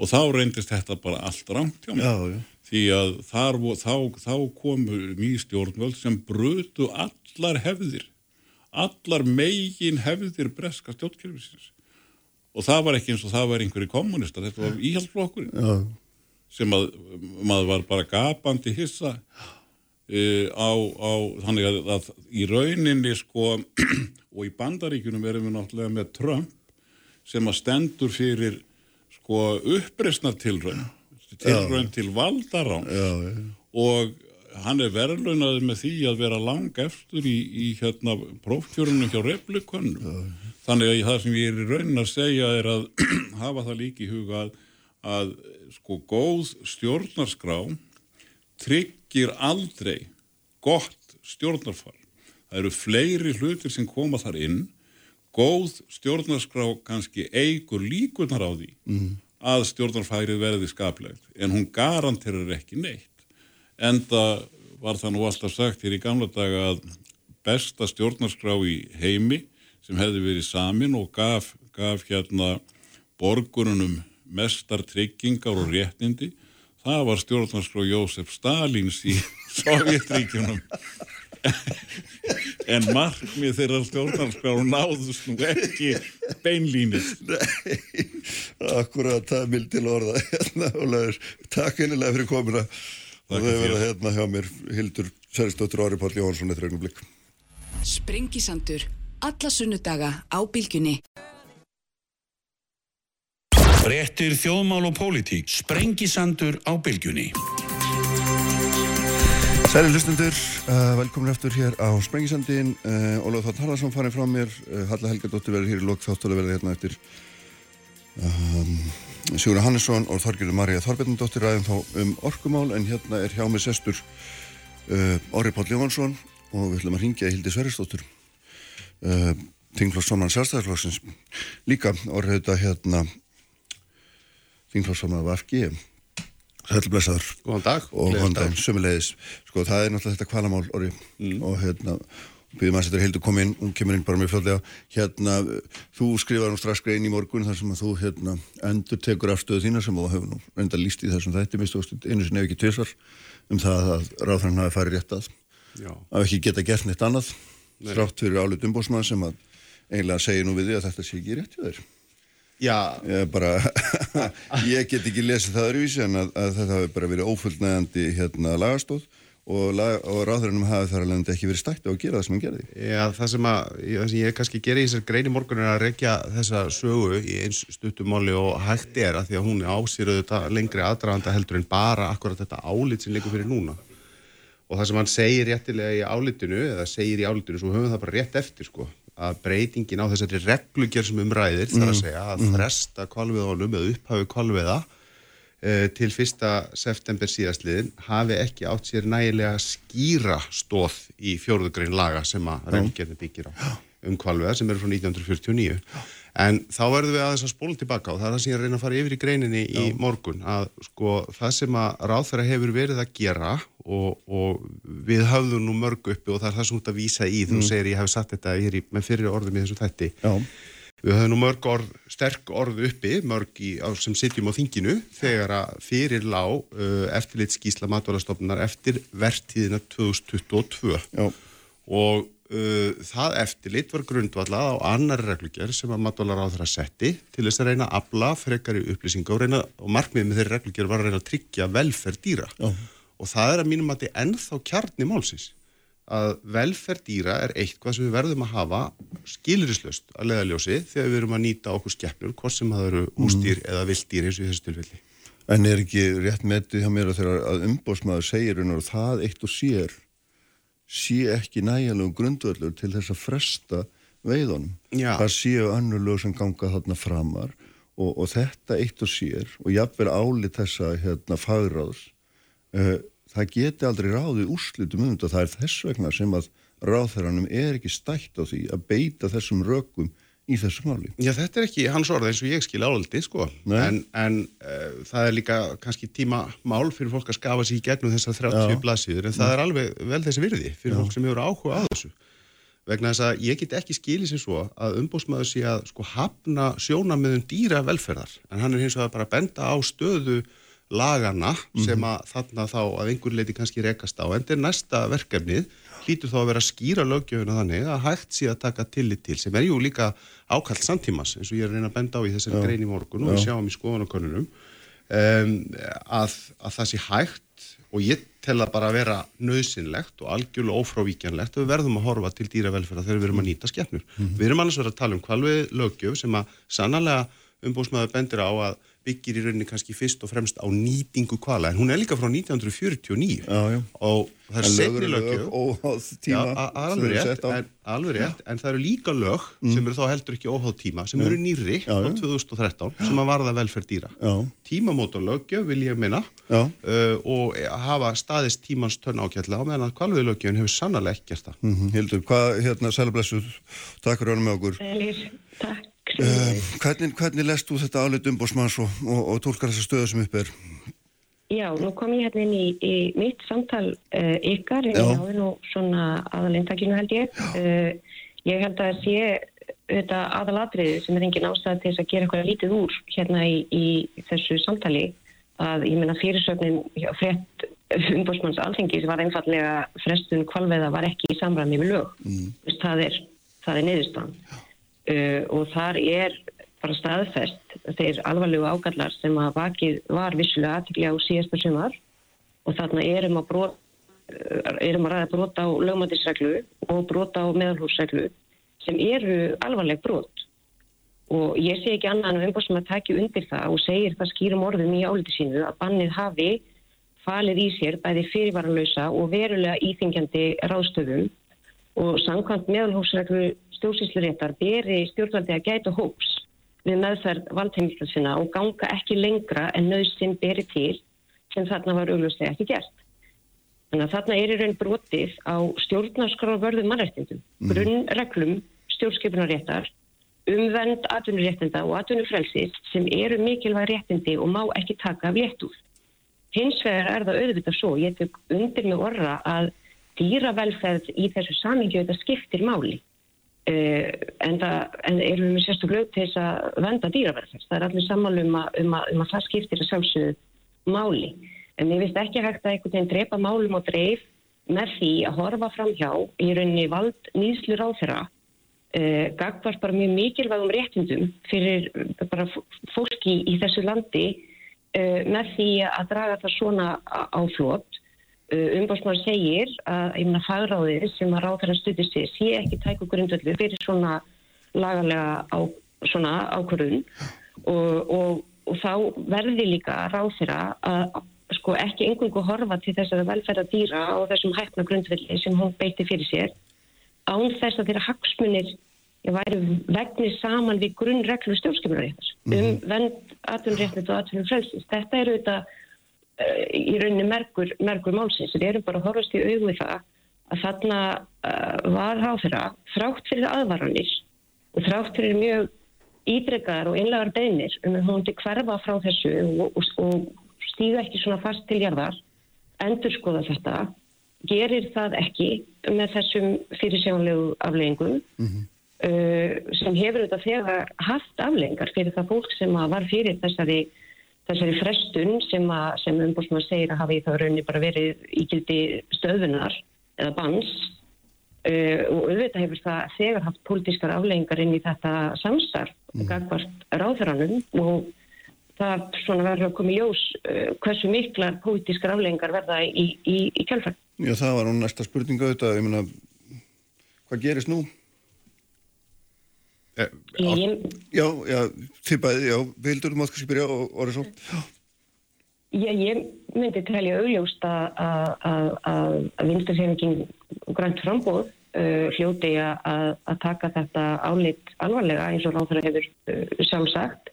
Og þá reyndist þetta bara allt rámt hjá mig því að þar, þá, þá komu mjög stjórnvöld sem brutu allar hefðir. Allar megin hefðir breska stjórnkerfisins. Og það var ekki eins og það var einhverju kommunista, þetta var íhalsflokkurinn sem að maður var bara gapandi hissa uh, á, á þannig að, að í rauninni sko og í bandaríkunum erum við náttúrulega með Trump sem að stendur fyrir sko uppreysnar tilraun tilraun til valdarán og hann er verðlunaði með því að vera lang eftir í, í hérna prófkjörunum hjá replikonum þannig að það sem ég er í raunin að segja er að hafa það líki í huga að, að sko góð stjórnarskrá tryggir aldrei gott stjórnarfar. Það eru fleiri hlutir sem koma þar inn. Góð stjórnarskrá kannski eigur líkunar á því mm. að stjórnarfærið verði skaplegt en hún garanterar ekki neitt. Enda var það nú alltaf sagt hér í gamla daga að besta stjórnarskrá í heimi sem hefði verið samin og gaf, gaf hérna borgununum mestar tryggingar og réttindi það var stjórnarskrá Jósef Stalins í Sovjetríkjunum en markmið þeirra stjórnarskrá náðust nú ekki beinlínist Nei, akkurat það er mild til orða. Hérna, takk einlega fyrir komina og þau verða hérna hjá mér Hildur Særistóttur Ári Páll blikk Sprengisandur alla sunnudaga á bylgunni Frettir þjóðmál og pólitík. Sprengisandur á bylgjunni. Sæli hlustundur, uh, velkomin eftir hér á Sprengisandin. Uh, Óláð Þátt Harðarsson farið frá mér. Uh, Halla Helgadóttir verður hér í lok þáttur að verða hérna eftir um, Sigur Hannesson og Þorgjörður Marja Þorbjörndóttir ræðum þá um orkumál en hérna er hjá mig sestur uh, Orri Páll Jóhansson og við ætlum að ringja í Hildi Sverrisdóttur uh, Þingflóssonan sjálfstæðarflóksins líka Orri þetta hérna Þingflóssonan af FG Sælblessaður Góðan dag og góðan dag, sömulegis sko það er náttúrulega þetta kvalamál Orri mm. og hérna Býðum að þetta er heldur komið inn, hún kemur inn bara mjög fljóðlega. Hérna, þú skrifaði nú strax grein í morgun þar sem að þú hérna, endur tekur afstöðu þína sem þú hefur nú reynda líst í þessum þætti, mistu einu sinni ef ekki tvisar, um það að ráðhrann hafi farið rétt að. Já. Að ekki geta gert neitt annað, Nei. þrátt fyrir álut umbósmann sem að eiginlega segja nú við því að þetta sé ekki rétt í þeir. Já. Ég, bara, ég get ekki lesið það öruvísi en að, að þetta hafi bara verið ófullnægandi hérna, lagastóð og, og ráðurinnum hafi þar alveg ekki verið stætt á að gera það sem hann gerði. Já, það sem, að, það sem ég kannski gerir í þessar greini morgun er að rekja þessa sögu í eins stuttumáli og hægt er að því að hún ásýrðu þetta lengri aðdraganda heldur en bara akkurat þetta álit sem leikur fyrir núna. Og það sem hann segir réttilega í álitinu, eða segir í álitinu, svo höfum við það bara rétt eftir sko, að breytingin á þessari reglugjör sem umræðir, mm. þar að mm. segja að mm. fresta kvalviðónum eða upphafi kvalviða Eh, til fyrsta september síðastliðin hafi ekki átt sér nægilega skýra stóð í fjórðugrein laga sem að reyngjörni byggir á um kvalveða sem eru frá 1949 en þá verðum við aðeins að spóla tilbaka og það er það sem ég reyna að fara yfir í greininni Já. í morgun að sko það sem að ráðfæra hefur verið að gera og, og við höfðum nú mörg uppi og það er það sem út að vísa í þú mm. segir ég hef satt þetta í, með fyrir orðum í þessu þætti Já Við höfum nú mörg orð, sterk orð uppi, mörg í, á, sem sitjum á þinginu þegar að fyrir lág uh, eftirlitskísla matvælastofnunar eftir verðtíðina 2022 Já. og það eftirlit var grundvallað á annar reglugjör sem að matvælar á þeirra setti til þess að reyna að abla frekari upplýsinga og, reyna, og markmið með þeirra reglugjör var að reyna að tryggja velferð dýra Já. og það er að mínum að þetta er ennþá kjarni málsins að velferð dýra er eitthvað sem við verðum að hafa skilurislust að leðaljósi þegar við erum að nýta okkur skeppnur, hvort sem það eru ústýr mm. eða vilddýr eins og í þessu tilfelli. En er ekki rétt metið hjá mér að þegar að umbósmaður segir og það eitt og sér sé ekki nægilegum grundvöldur til þess að fresta veiðunum. Já. Það séu annur lög sem ganga þarna framar og, og þetta eitt og sér og jáfnvel álið þessa hérna, fagráðs uh, það geti aldrei ráðið úrslutum um þetta. Það er þess vegna sem að ráðherranum er ekki stætt á því að beita þessum rökum í þessu máli. Já, þetta er ekki hans orð eins og ég skil áldi, sko. Nei. En, en uh, það er líka kannski tíma mál fyrir fólk að skafa sér í gegnum þessar 30 blaðsýður, en það er alveg vel þessi virði fyrir Já. fólk sem hefur áhuga á þessu. Vegna þess að ég get ekki skilið sem svo að umbósmaður sé að sko hafna sjónamiðum dýra velferðar, en hann er hins vegar bara að benda á stöðu lagana mm. sem að þarna þá að einhver leiti kannski rekast á en þetta er næsta verkefnið hlýtur þá að vera að skýra lögjöfuna þannig að hægt sé að taka tillit til sem er jú líka ákallt samtímas eins og ég er að reyna að benda á í þessari grein í morgun og við sjáum í skoðanakonunum um, að, að það sé hægt og ég tel að bara vera nöðsynlegt og algjörlega ófrávíkjanlegt og við verðum að horfa til dýravelferða þegar við erum að nýta skefnur. Mm. Við erum annars verið að tala um kvalvið lögjöf sem að sannlega umbúsmaður bendir á að byggir í rauninni kannski fyrst og fremst á nýtingu kvala en hún er líka frá 1949 já, já. og það er setni lögjöf alveg rétt, en, alveg rétt en það eru líka lög mm. sem eru þá heldur ekki óháð tíma sem eru nýri á 2013 sem að varða velferð dýra. Tímamóta lögjöf vil ég minna uh, og hafa staðist tímans tönn ákjalla á meðan að kvalvið lögjöfun hefur sannlega ekki gert það. Mm -hmm. Hildur, hvað, hérna, Sælablessu takk fyrir að vera með okkur. Takk Uh, hvernig, hvernig lest þú þetta álit umbósmanns og, og, og tólkar þessa stöðu sem upp er? Já, nú kom ég hérna inn í, í mitt samtal uh, ykkar, en ég áður nú svona aðalindakinu held ég. Uh, ég held að sé þetta aðalatriði sem er engin ástæð til þess að gera eitthvað lítið úr hérna í, í þessu samtali að ég menna fyrirsögnin frett umbósmanns alþengis var einfallega frestun kvalveða var ekki í samræmi við lög. Mm. Það er, er neðustan. Já uh, og þar er bara staðfest þeir alvarlegu ágallar sem að vakið var vissulega aðtækja á síðasta sumar. Og þarna erum að, brot, uh, erum að ræða brota á lögmætisreglu og brota á meðalhúsreglu sem eru alvarleg brot. Og ég sé ekki annað en umbúr sem að takja undir það og segir það skýrum orðum í áliti sínu að bannið hafi falið í sér bæði fyrirvaranlausa og verulega íþingjandi ráðstöfum og samkvæmt meðalhúsreglu stjórnsýsluréttar beri stjórnvaldi að gæta hóps við meðferð valdheimilta sinna og ganga ekki lengra en nöðsinn beri til sem þarna var auglustlega ekki gert. Þannig að þarna er í raun brotið á stjórnarskráðvörðum mannrættindum, mm. grunnreglum stjórnskipunaréttar, umvend atvinnuréttinda og atvinnufrelsis sem eru mikilvæg réttindi og má ekki taka af létt úr. Hins vegar er það auðvitað svo, ég tök undir með orra að dýravelferð í þessu samingju þetta skiptir máli. Uh, en, það, en erum við með sérstaklega til þess að venda dýravelferð. Það er allir sammálum um, um, um að það skiptir að sjálfsögðu máli. En ég vist ekki hægt að einhvern veginn drepa málum og dreif með því að horfa fram hjá í rauninni vald nýðslu ráð þeirra uh, eh, gagvar bara mjög mikilvægum réttindum fyrir bara fólki í þessu landi uh, með því að draga það svona á flót. Eh, Umbásmaður segir að ég meina fagráðir sem að ráð þeirra stutist sér sé ekki tæku grundvöldu fyrir svona lagalega á, svona ákvörðun og, og, og þá verði líka ráð þeirra að sko ekki engungu horfa til þessara velferða dýra og þessum hæfna grundvelli sem hún beiti fyrir sér án þess að þeirra hagsmunir væri vegnir saman við grunnreglu stjórnskipunaréttar mm -hmm. um vend atvinnréttnit og atvinnum frelsins. Þetta er auðvitað í rauninni merkur, merkur málsins. Við erum bara að horfast í auðvið það að þarna uh, var háþra þrátt fyrir aðvaranir og þrátt fyrir mjög ídregaðar og einlegar beinir um að hún til hverfa frá þessu og, og, og stíða ekki svona fast til jarðar, endur skoða þetta, gerir það ekki með þessum fyrirsjónlegu afleggingum mm -hmm. uh, sem hefur þetta þegar haft afleggingar fyrir það fólk sem var fyrir þessari, þessari frestun sem, sem umbúrstum að segja að hafi þá raunni bara verið ígildi stöðunar eða bans uh, og auðvitað hefur það þegar haft pólitískar afleggingar inn í þetta samstarf mm gagvart ráðuranum og það svona verður að koma í ljós uh, hversu miklar pólitískar afleggingar verða í, í, í kjálfæð. Já, það var nú næsta spurninga auðvitað, ég meina, hvað gerist nú? Eh, já, já, þið bæði, já, vildur þú mátt kannski byrja og orðið svo? Já, ég myndi telja augljóst að vinstarfélagin grænt frambóð uh, hljóti að taka þetta álit alvarlega eins og ráður hefur uh, sjálfsagt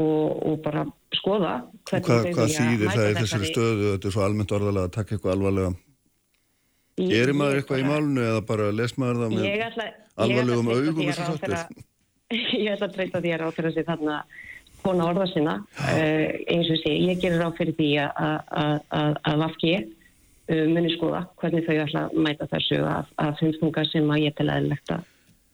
og, og bara skoða Hvað, hvað þýðir það í þessari stöðu þetta er svo almennt orðalega að taka eitthvað alvarlega? Gerir maður eitthvað í málunu eða bara les maður það með ætla, alvarlegum augum Ég ætla að treysta því að ráðfyrir sig þarna kona orða sinna. Uh, eins og sé, ég gerir ráð fyrir því að Vafki uh, muni skoða hvernig þau ætla að mæta þessu að finnspunga sem að ég til aðeins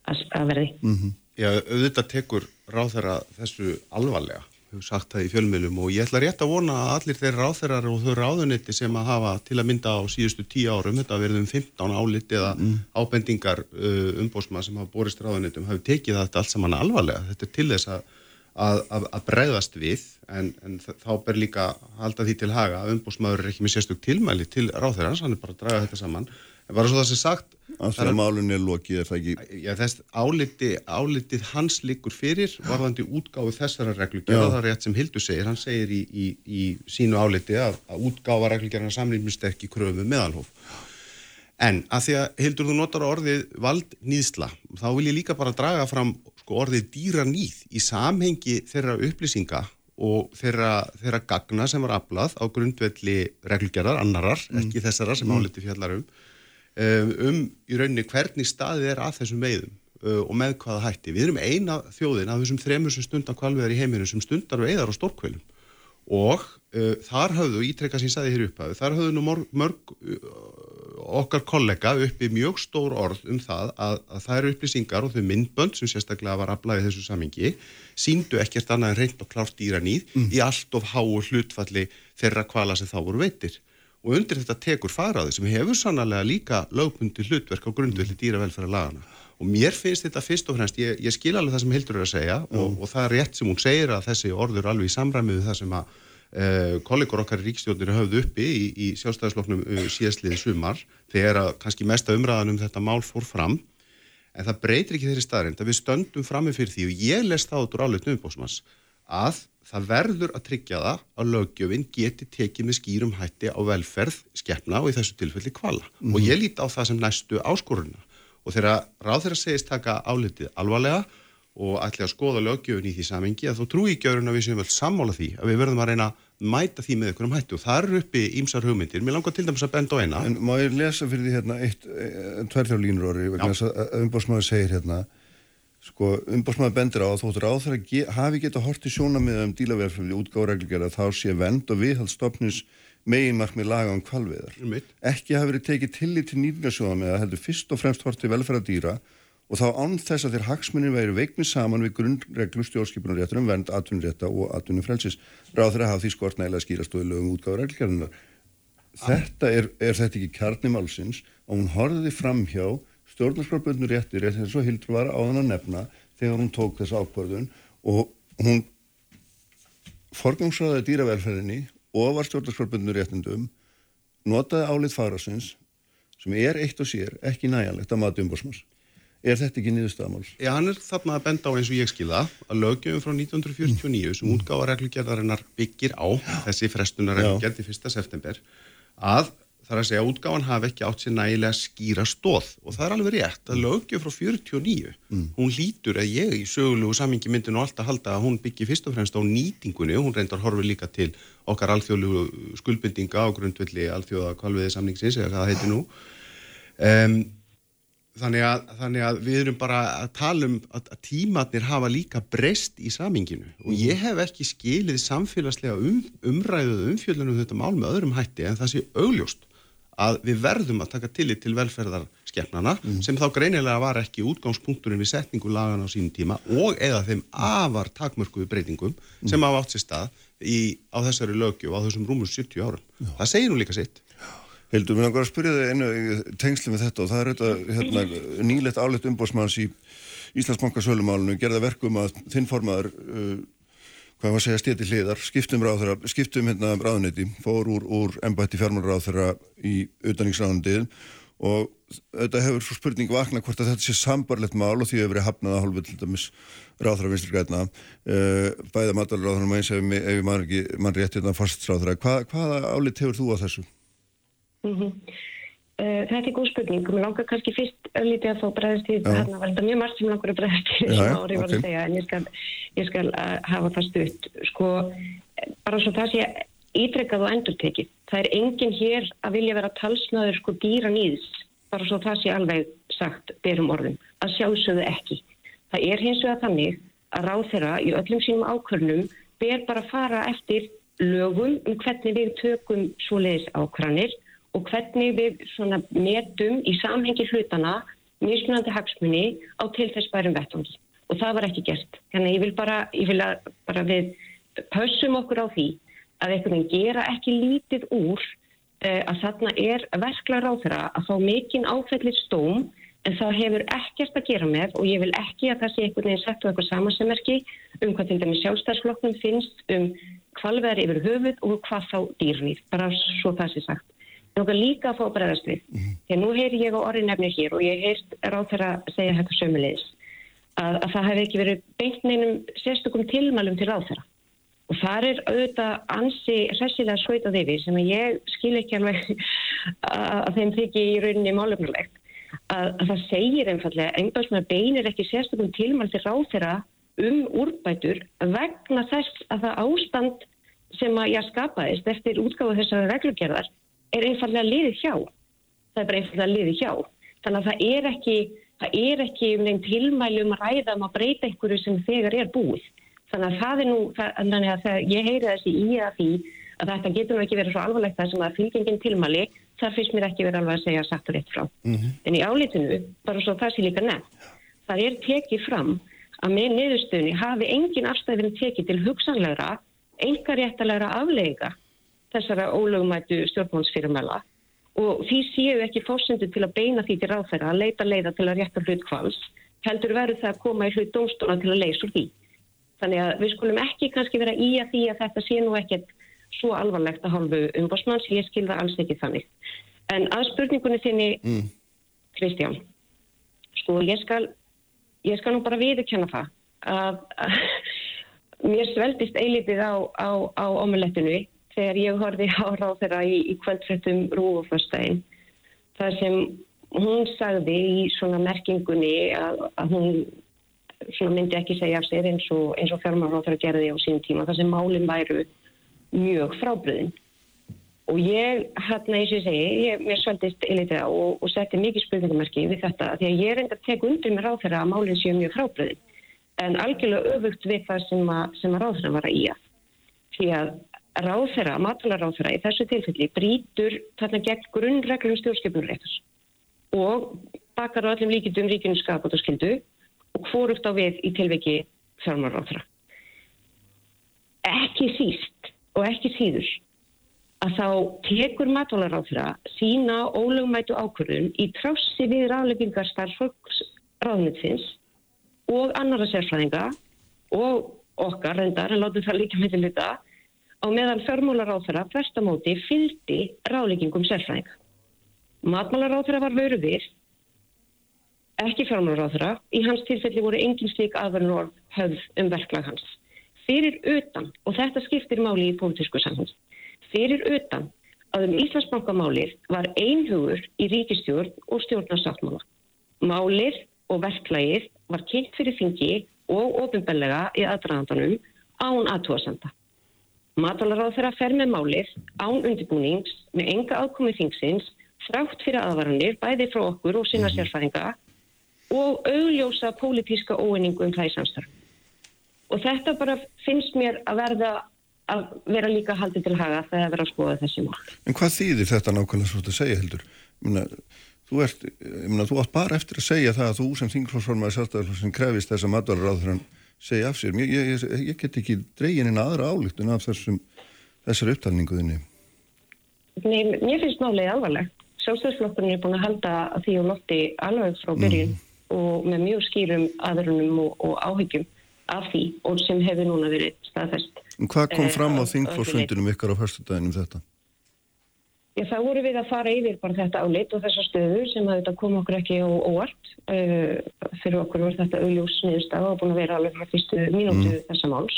að verði. Mm -hmm. Já, auðvitað tekur ráþæra þessu alvarlega, sagt það í fjölmjölum og ég ætla rétt að vona að allir þeir ráþærar og þau ráðunetti sem að hafa til að mynda á síðustu tíu árum, þetta verðum 15 álit eða mm. ábendingar uh, umbósma sem hafa borist ráðunettum, hafi tekið þetta allt saman alvarlega. Þetta er til þess að, að, að, að breyðast við en, en þá ber líka halda því til haga að umbósmaður er ekki með sérstök tilmæli til ráþærans, hann er bara að draga þetta saman. En bara svo það sem sagt Af því að málunni er lokið er það ekki... Já, þess áliti, álitið hans likur fyrir varðandi útgáðu þessara reglugjara, það er rétt sem Hildur segir, hann segir í, í, í sínu áliti að, að útgáða reglugjara samrýmist ekki kröfu meðalhof. En að því að Hildur þú notar orðið vald nýðsla, þá vil ég líka bara draga fram sko, orðið dýra nýð í samhengi þeirra upplýsinga og þeirra, þeirra gagna sem var aflað á grundvelli reglugjaraðar, annarar, mm. ekki þessara sem mm. áliti fjallarum Um, um í rauninni hvernig staðið er að þessum veiðum uh, og með hvaða hætti. Við erum eina þjóðin af þessum þremur sem stundar kvalveðar í heiminu sem stundar veiðar á stórkvælum og uh, þar hafðu, ítrekka sín staði hér upphafðu, þar hafðu nú mörg, mörg uh, okkar kollega uppi mjög stór orð um það að, að það eru upplýsingar og þau myndbönd sem sérstaklega var aflæðið þessu samingi síndu ekkert annað en reynd og klárt dýranýð mm. í allt of háu hlutfalli þeirra kvala sem þá voru veitir og undir þetta tekur faraði sem hefur sannlega líka lögbundi hlutverk á grundvelli dýravelfæra lagana og mér finnst þetta fyrst og fremst, ég, ég skil alveg það sem Hildur er að segja mm. og, og það er rétt sem hún segir að þessi orður alveg í samræmið það sem að uh, kollegur okkar í ríkstjónir hafðu uppi í, í sjálfstæðisloknum uh, síðastliði sumar þegar að kannski mesta umræðan um þetta mál fór fram en það breytir ekki þeirri staðrind að við stöndum frammi fyrir því og ég les það út úr áleitnum umbósmas að það verður að tryggja það að lögjöfinn geti tekið með skýrum hætti á velferð skeppna og í þessu tilfelli kvala. Mm. Og ég líti á það sem næstu áskoruna og þegar ráð þeirra segist taka álitið alvarlega og ætli að skoða lögjöfun í því samengi að þú trúi ekki öðrun að við séum vel sammála því að við verðum að reyna að mæta því með einhverjum hættu og það eru uppi ímsar hugmyndir, mér langar til dæmis að benda á eina En má ég lesa fyrir því hérna eitt, sko umbórsmaður bendir á að þóttur á þar að ge, hafi geta horti sjónamiða um dílaverflöfli útgáðreglugjara þá sé vend og viðhaldstofnins meginmarkmið laga um kvalveðar. Ekki hafi verið tekið tillit til nýtingarsjóða með að heldur fyrst og fremst horti velferðardýra og þá án þess að þeir hagsmunni væri veiknið saman við grunnreglu stjórnskipunaréttur um vernd, atvinnrétta og atvinnufrelsis ráður að hafa því skort nægilega skýrast og lögum útgáður reglgerðunar. Þetta er, er þetta ekki kjarnimálsins og hún horfiði fram hjá stjórnarskapbundinu réttir eins og Hildur var á þann að nefna þegar hún tók þessa ákvörðun og hún forgangsraði dýravelferðinni og var stjórnarskapbundinu réttindum notaði álið farasins sem er eitt og sér ekki næjanlegt að mati umbúrsmans er þetta ekki niðurstaðamáls? Já, hann er þarna að benda á eins og ég skilða að lögjöfum frá 1949 sem mm. útgáða reglugjörðarinnar byggir á þessi frestunar reglugjörð í 1. september að þar að segja að útgáðan hafi ekki átt sér nægilega skýra stóð og það er alveg rétt að lögjöf frá 49 mm. hún lítur að ég í sögulegu samingi myndi nú alltaf halda að hún byggi fyrst og fremst á nýtingunni og hún reyndar horfið líka til okkar alþjóðlegu skuldbindinga á grundvelli alþjóða kvalviði samningsins eða hvað það heiti nú um, Þannig að, þannig að við erum bara að tala um að, að tímatnir hafa líka breyst í saminginu og mhm. ég hef ekki skilið samfélagslega um, umræðuð umfjöldunum þetta mál með öðrum hætti en það sé augljóst að við verðum að taka tillit til velferðarskefnana mm. sem þá greinilega var ekki útgangspunkturinn við setningu lagan á sínum tíma og eða þeim afar takmörkuðu breytingum mm. sem hafa átt sér stað í, á þessari lögju og á þessum rúmur 70 árum. Já. Það segir nú líka sitt. Hildur, mér langar að spyrja þig einu tengsli með þetta og það er þetta hérna, nýlegt áleitt umbósmanns í Íslandsbanka sölumálunum gerða verkum að þinn formaður uh, hvað að segja steti hliðar skiptum ráðherra, skiptum hérna ráðniti fór úr, úr embætti fjármálráðherra í auðaningsráðandið og þetta hefur svo spurning vakna hvort að þetta sé sambarlegt mál og því hefur verið hafnað að hálfur til dæmis ráðherra vinstur gætna uh, bæða matalráðherra og eins ef mann ekki mann rétt hérna fastráðherra Hva, hvaða álit hefur þú á þessu? Mm -hmm. Uh, þetta er góð spurning. Mér langar kannski fyrst öllítið að fá bregðast í þarna var þetta mjög margt sem langar að bregðast í sem árið var að segja en ég skal, ég skal uh, hafa það stutt. Sko, bara svo það sé ítrekkað og endurtekið. Það er enginn hér að vilja vera talsnaður sko dýra nýðs, bara svo það sé alveg sagt berum orðum. Að sjálfsögðu ekki. Það er hins vegar þannig að ráð þeirra í öllum sínum ákvörnum ber bara að fara eftir lögum um hvernig við tökum svoleiðis ákvörnir og hvernig við metum í samhengi hlutana mismunandi hagsmunni á til þess bærum vettangi og það var ekki gert. Þannig ég vil bara, ég vil að bara við pausum okkur á því að einhvern veginn gera ekki lítið úr uh, að þarna er verkla ráð þeirra að fá mikinn áfællir stóm en það hefur ekkert að gera með og ég vil ekki að það sé einhvern veginn sett á eitthvað samansemmerki um hvað til dæmi sjálfstæðsflokknum finnst um hvalveðar yfir höfuð og hvað þá dýrnýr, bara svo það sé sagt. Nóga líka að fá bregðast við. Mm -hmm. Þegar nú heyr ég á orðin nefnir hér og ég heyrst ráð þeirra að segja þetta sömulegis að, að það hefði ekki verið beint neinum sérstökum tilmælum til ráð þeirra. Og það er auðvitað ansi hressilega svöitað yfir sem ég skil ekki alveg að þeim þykji í rauninni málefnulegt. Að, að það segir einfallega einhvers með beinir ekki sérstökum tilmæl til ráð þeirra um úrbætur vegna þess að það ástand sem að ég skapaðist eftir útgáðu þessari reglugjörðar er einfallega liðið hjá. Það er bara einfallega liðið hjá. Þannig að það er ekki, það er ekki um einn tilmælum að ræða um að breyta einhverju sem þegar er búið. Þannig að það er nú, þannig að það, ég heyri þessi í að því að þetta getur ekki verið svo alvarlegt það sem að fylgjengin tilmæli, það finnst mér ekki verið alveg að segja satt og rétt frá. Mm -hmm. En í álitinu, bara svo það sé líka nefn, það er tekið fram að með niðurstöðni hafi engin afstæðin tekið til hugsanlegra, engaréttalega aflega þessara ólögumætu stjórnmálsfyrirmæla og því séu ekki fórsendu til að beina því til ráðferða að leita leiða til að rétta hlut kvals heldur verður það að koma í hlut dómstóna til að leysa úr því. Þannig að við skulum ekki kannski vera í að því að þetta sé nú ekkert svo alvarlegt að hálfu umbásmanns, ég skilða alls ekki þannig. En að spurningunni þinni, mm. Kristján, sko ég skal, ég skal nú bara viðkjanna það að, að mér sveldist eilitið á, á, á omulettinu þegar ég horfi á ráð þeirra í, í kvöldfrettum rúfastæðin þar sem hún sagði í svona merkingunni að, að hún svona myndi ekki segja af sér eins og, og fjármálaráþara gerði á sínum tíma þar sem málinn væru mjög frábriðin. Og ég, hérna eins og segi, ég, mér sveldist eilitið og, og setti mikið spurningamerki við þetta því að ég reynda að teka undir með ráþara að málinn séu mjög frábriðin en algjörlega öfugt við það sem að, sem að ráþara var að í að. Því að ráþara, matalaráþara í þessu tilfelli brítur þarna gegn grunnreglum stjórnskipunreitus og bakar á öllum líkindum ríkinu skapot og hvoruft á við í tilveki fjármáráþara. Ekki síst og ekki síður að þá tekur matalaráþara sína ólögumætu ákvörðun í trássi við ráðleggingar starfsfólks ráðnitsins og annara sérfræðinga og okkar reyndar, en látum það líka með til þetta, á meðan fjármálaráþara prestamóti fyldi ráðleggingum sérfræðinga. Matmálaráþara var við, ekki fjármálaráþara, í hans tilfelli voru engin slík aðverðin orð höfð um verklag hans. Fyrir utan, og þetta skiptir máli í pólitísku samhans, fyrir utan að um Íslandsbankamálið var einhugur í ríkistjórn og stjórnarsáttmála. Málið og verklagið var kynnt fyrir þingi og ofinbellega í aðdraðandanum án aðtúasenda. Matalara á þeirra fer með málið án undirbúnings með enga ákomi þingsins þrátt fyrir aðvaranir bæði frá okkur og sína sérfæringa og augljósa pólitíska óeiningu um það í samstarf. Og þetta bara finnst mér að verða að vera líka haldið til haga þegar það verða að skoða þessi mál. En hvað þýðir þetta nákvæmlega svo að segja heldur? Muna, þú, ert, muna, þú átt bara eftir að segja það að þú sem þingflósformaði sjálfstæðarflósin krefist þess að matvalraráður segja af sér. Ég, ég, ég get ekki dreygin en aðra álíktun af þessum, þessar upptalninguðinni. Nei, mér finnst málið alvarleg. Sjálfstæðarflokkurinn er búin að halda því og lotti alveg frá byrjun mm. og með mjög skýrum aðrunum og, og áhyggjum af því og sem hefur núna verið staðfest. En hvað kom fram á þingflósfundinum ykkar á fyrstudaginn um þetta? Já, það voru við að fara yfir bara þetta álit og þessa stöðu sem að þetta kom okkur ekki á óvart. Uh, fyrir okkur var þetta augljós sniðustaf og búin að vera alveg frá fyrstu mínútu mm. þessa máls.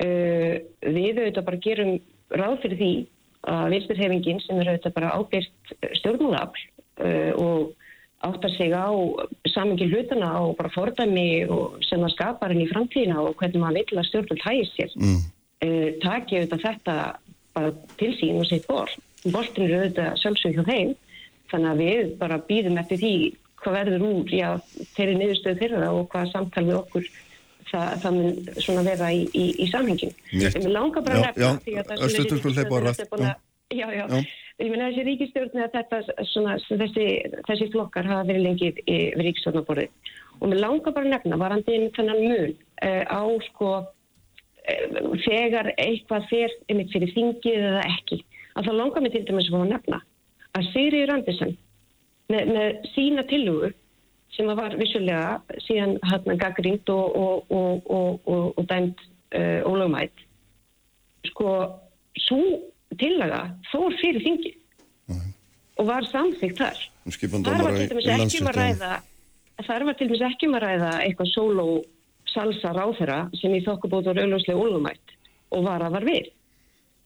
Uh, við auðvitað bara gerum ráð fyrir því að vinsturhefingin sem er auðvitað bara ábyrgt stjórnmálafl uh, og áttar sig á samingi hlutana og bara fordæmi og sem það skapar henni í framtíðina og hvernig maður vil að stjórnmál hægir sér. Mm. Takk ég auðvitað þetta bara til sín og sitt borð boltin eru auðvitað sjálfsög hjá þeim. Þannig að við bara býðum eftir því hvað verður úr, já, þeirri niðurstöðu þeirra og hvað samtal við okkur það, það mun svona vera í, í, í samhengin. Við langar bara að nefna því að það er ríkistjórn já, já, já. Ég meina þessi ríkistjórn að þetta svona, þessi, þessi flokkar hafa verið lengið við ríkistjórnaborðið og við langar bara að nefna varandi þennan mun uh, á sko uh, þegar eitthvað fer einmitt fyrir þingið eða ekki að það langar mig til dæmis að nefna að Sigriður Andersen með, með sína tilugu sem var vissulega síðan hann gaggrínt og, og, og, og dæmt uh, ólögumætt sko svo tillaga fór fyrir þingi mm. og var samþygt þar þar var til dæmis ekki um að ræða þar var til dæmis ekki um að ræða eitthvað solo salsa ráþera sem í þokkabót var auðvonslega ólögumætt og var að var við